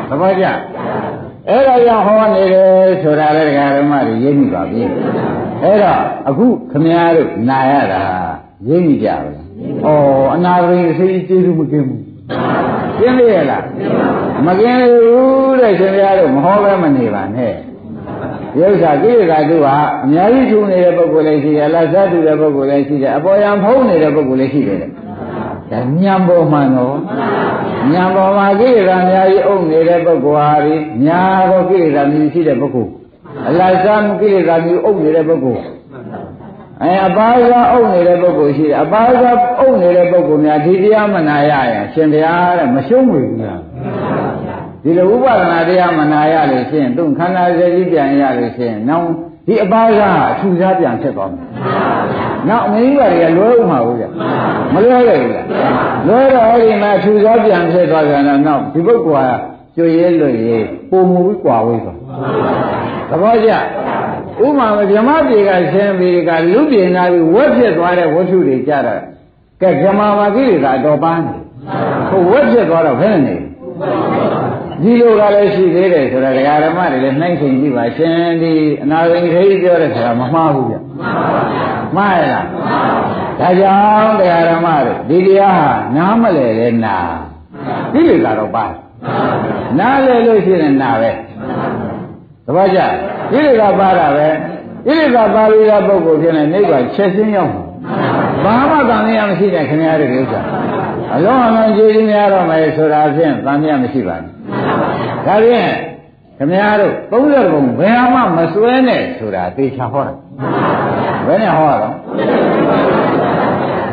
သဘောကျအဲ့ဒါကြောင့်ဟောနေတယ်ဆိုတာလည်းဒကာဓမ္မတွေရိပ်မိပါပြီ အဲ့တော့အခုခမည်းတော်နာရတာရိပ်မိကြပါလားဩအနာဂိအစိကျေးဇူးမကင်းဘူးကျင်းလေရလားမကင်းဘူးတဲ့ရှင်ဘုရားတို့မဟောပဲမနေပါနဲ့ဒီဥစ္စာကိလေသာတို့ဟာအများကြီးထူနေတဲ့ပုဂ္ဂိုလ်လည်းရှိတယ်အလားစားတူတဲ့ပုဂ္ဂိုလ်လည်းရှိတယ်အပေါ်ယံဖုံးနေတဲ့ပုဂ္ဂိုလ်လည်းရှိတယ်ဒါညံပေါ်မှန်တော့ညံပေါ်မှာကိလေသာအများကြီးအုပ်နေတဲ့ပုဂ္ဂိုလ်ဟာဒီညာတော့ကိလေသာမျိုးရှိတဲ့ပုဂ္ဂိုလ် အလတ်စားကိလေသာမျိုးအုပ်နေတဲ့ပုဂ္ဂိုလ်အဲအပါးစားအုပ်နေတဲ့ပုဂ္ဂိုလ်ရှိတယ်အပါးစားအုပ်နေတဲ့ပုဂ္ဂိုလ်များဒီတရားမနာရရင်ရှင်တရားတဲ့မရှုံးဘူးလားဒီလိုဥပဒနာတရားမနာရလို့ရှိရင်သူခန္ဓာစည်းကြီးပြန်ရလို့ရှိရင်နောက်ဒီအပါးစားအထူစားပြန်ဖြစ်သွားမယ်နောက်အမင်းကြီးတွေကလွဲဥမှာဘူးကြမလွဲခဲ့ဘူးလားလွဲတော့အဲ့ဒီမှာထူစားပြန်ဖြစ်သွားကြတော့နောက်ဒီပုဂ္ဂိုလ်က ကျွေရဲလွေရဲပုံမူပြီးကွာဝေးသွားသဘောကျဥမာမဗြဟ္မပြေကဆင်းပြီးကလူပြေနာပြီးဝက်ဖြစ်သွားတဲ့ဝတ္ထုတွေကြတော့ကဲဗြဟ္မာမာကိလေသာတော့ပန်းတယ်ဟိုဝက်ဖြစ်သွားတော့ဘယ်နဲ့နေဒီလိုကလည်းရှိသေးတယ်ဆိုတာဒကာဓမ္မတွေလည်းနှိုင်းချိန်ကြည့်ပါရှင်ဒီအနာဂိခေပြောတဲ့ခါမမှားဘူးဗျမှားရလားဒါကြောင့်ဒကာဓမ္မတွေဒီတရားဟာနားမလဲလဲနာကိလေသာတော့ပါ နားလဲလို့ရှိရင်နာပဲသဘောကျကိလေသာပါတာပဲကိလေသာပါပြီးတဲ့ပုဂ္ဂိုလ်ဖြစ်နေနိဗ္ဗာန်ချက်ချင်းရောက်ဘာမှတန်မြတ်မရှိတဲ့ခင်ဗျားတို့ဥစ္စာအလုံးအလုံးကြည်ကြီးများတော့မယ်ဆိုတာဖြင့်တန်မြတ်မရှိပါဘူးဒါဖြင့်ခင်ဗျားတို့30ပုံဘယ်မှမစွဲနဲ့ဆိုတာသေချာဟောတာဘယ်နဲ့ဟောတော့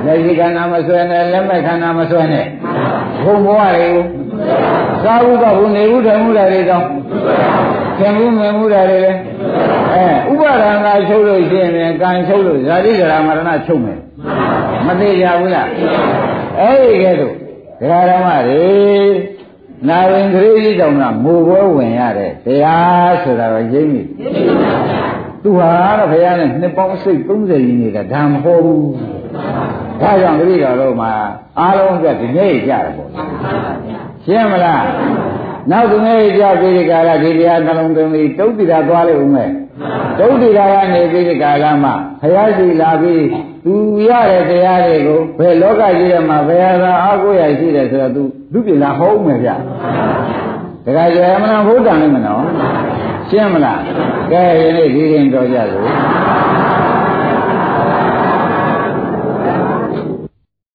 လက်ရှိခန္ဓာမစွဲနဲ့လက်မဲ့ခန္ဓာမစွဲနဲ့ဘုံဘဝတွေကို သာဝုကဘုနေဘူးတယ်မှုတယ်တွေကြောင့်သင်မှုမြင်မှုတယ်တွေလေအဲဥပါဒံကချုပ်လို့ရှိရင်ကံချုပ်လို့ဇာတိဒရာမရဏချုပ်မယ်မသေးကြဘူးလားအဲ့ဒီကဲတော့ဒကာဓမ္မတွေနာဝင်ကလေးကြီးတောင်ကမူပွဲဝင်ရတဲ့တရားဆိုတာတော့ရိပ်မိသူဟာတော့ဘုရားနဲ့နှစ်ပေါင်းစိတ်30ရင်းနေတာဒါမဟုတ်ဘူးဒါကြောင့်တတိတော်တို့မှာအားလုံးကဒီနေ့ကြတယ်ပေါ့ ရှင်းမလားနောက်ဒီနေ့ကြပြီးဒီကာလဒီတရားနှလုံးသွင်းပြီးတုတ်တိတာသွားလိမ့်ဦးမယ်တုတ်တိတာကနေပြီးဒီကာလမှာဘုရားရှိလာပြီးသူရတဲ့တရားတွေကိုဘယ်လောကကြီးထဲမှာဘယ်ဟာအားကိုးရရှိတယ်ဆိုတော့သူလူပြည်လာဟောဦးမယ်ဗျတခါကျရမလားဘုဒ္ဓံလည်းမနော်ရှင်းမလားကဲယနေ့ဒီရင်တော်ကြလို့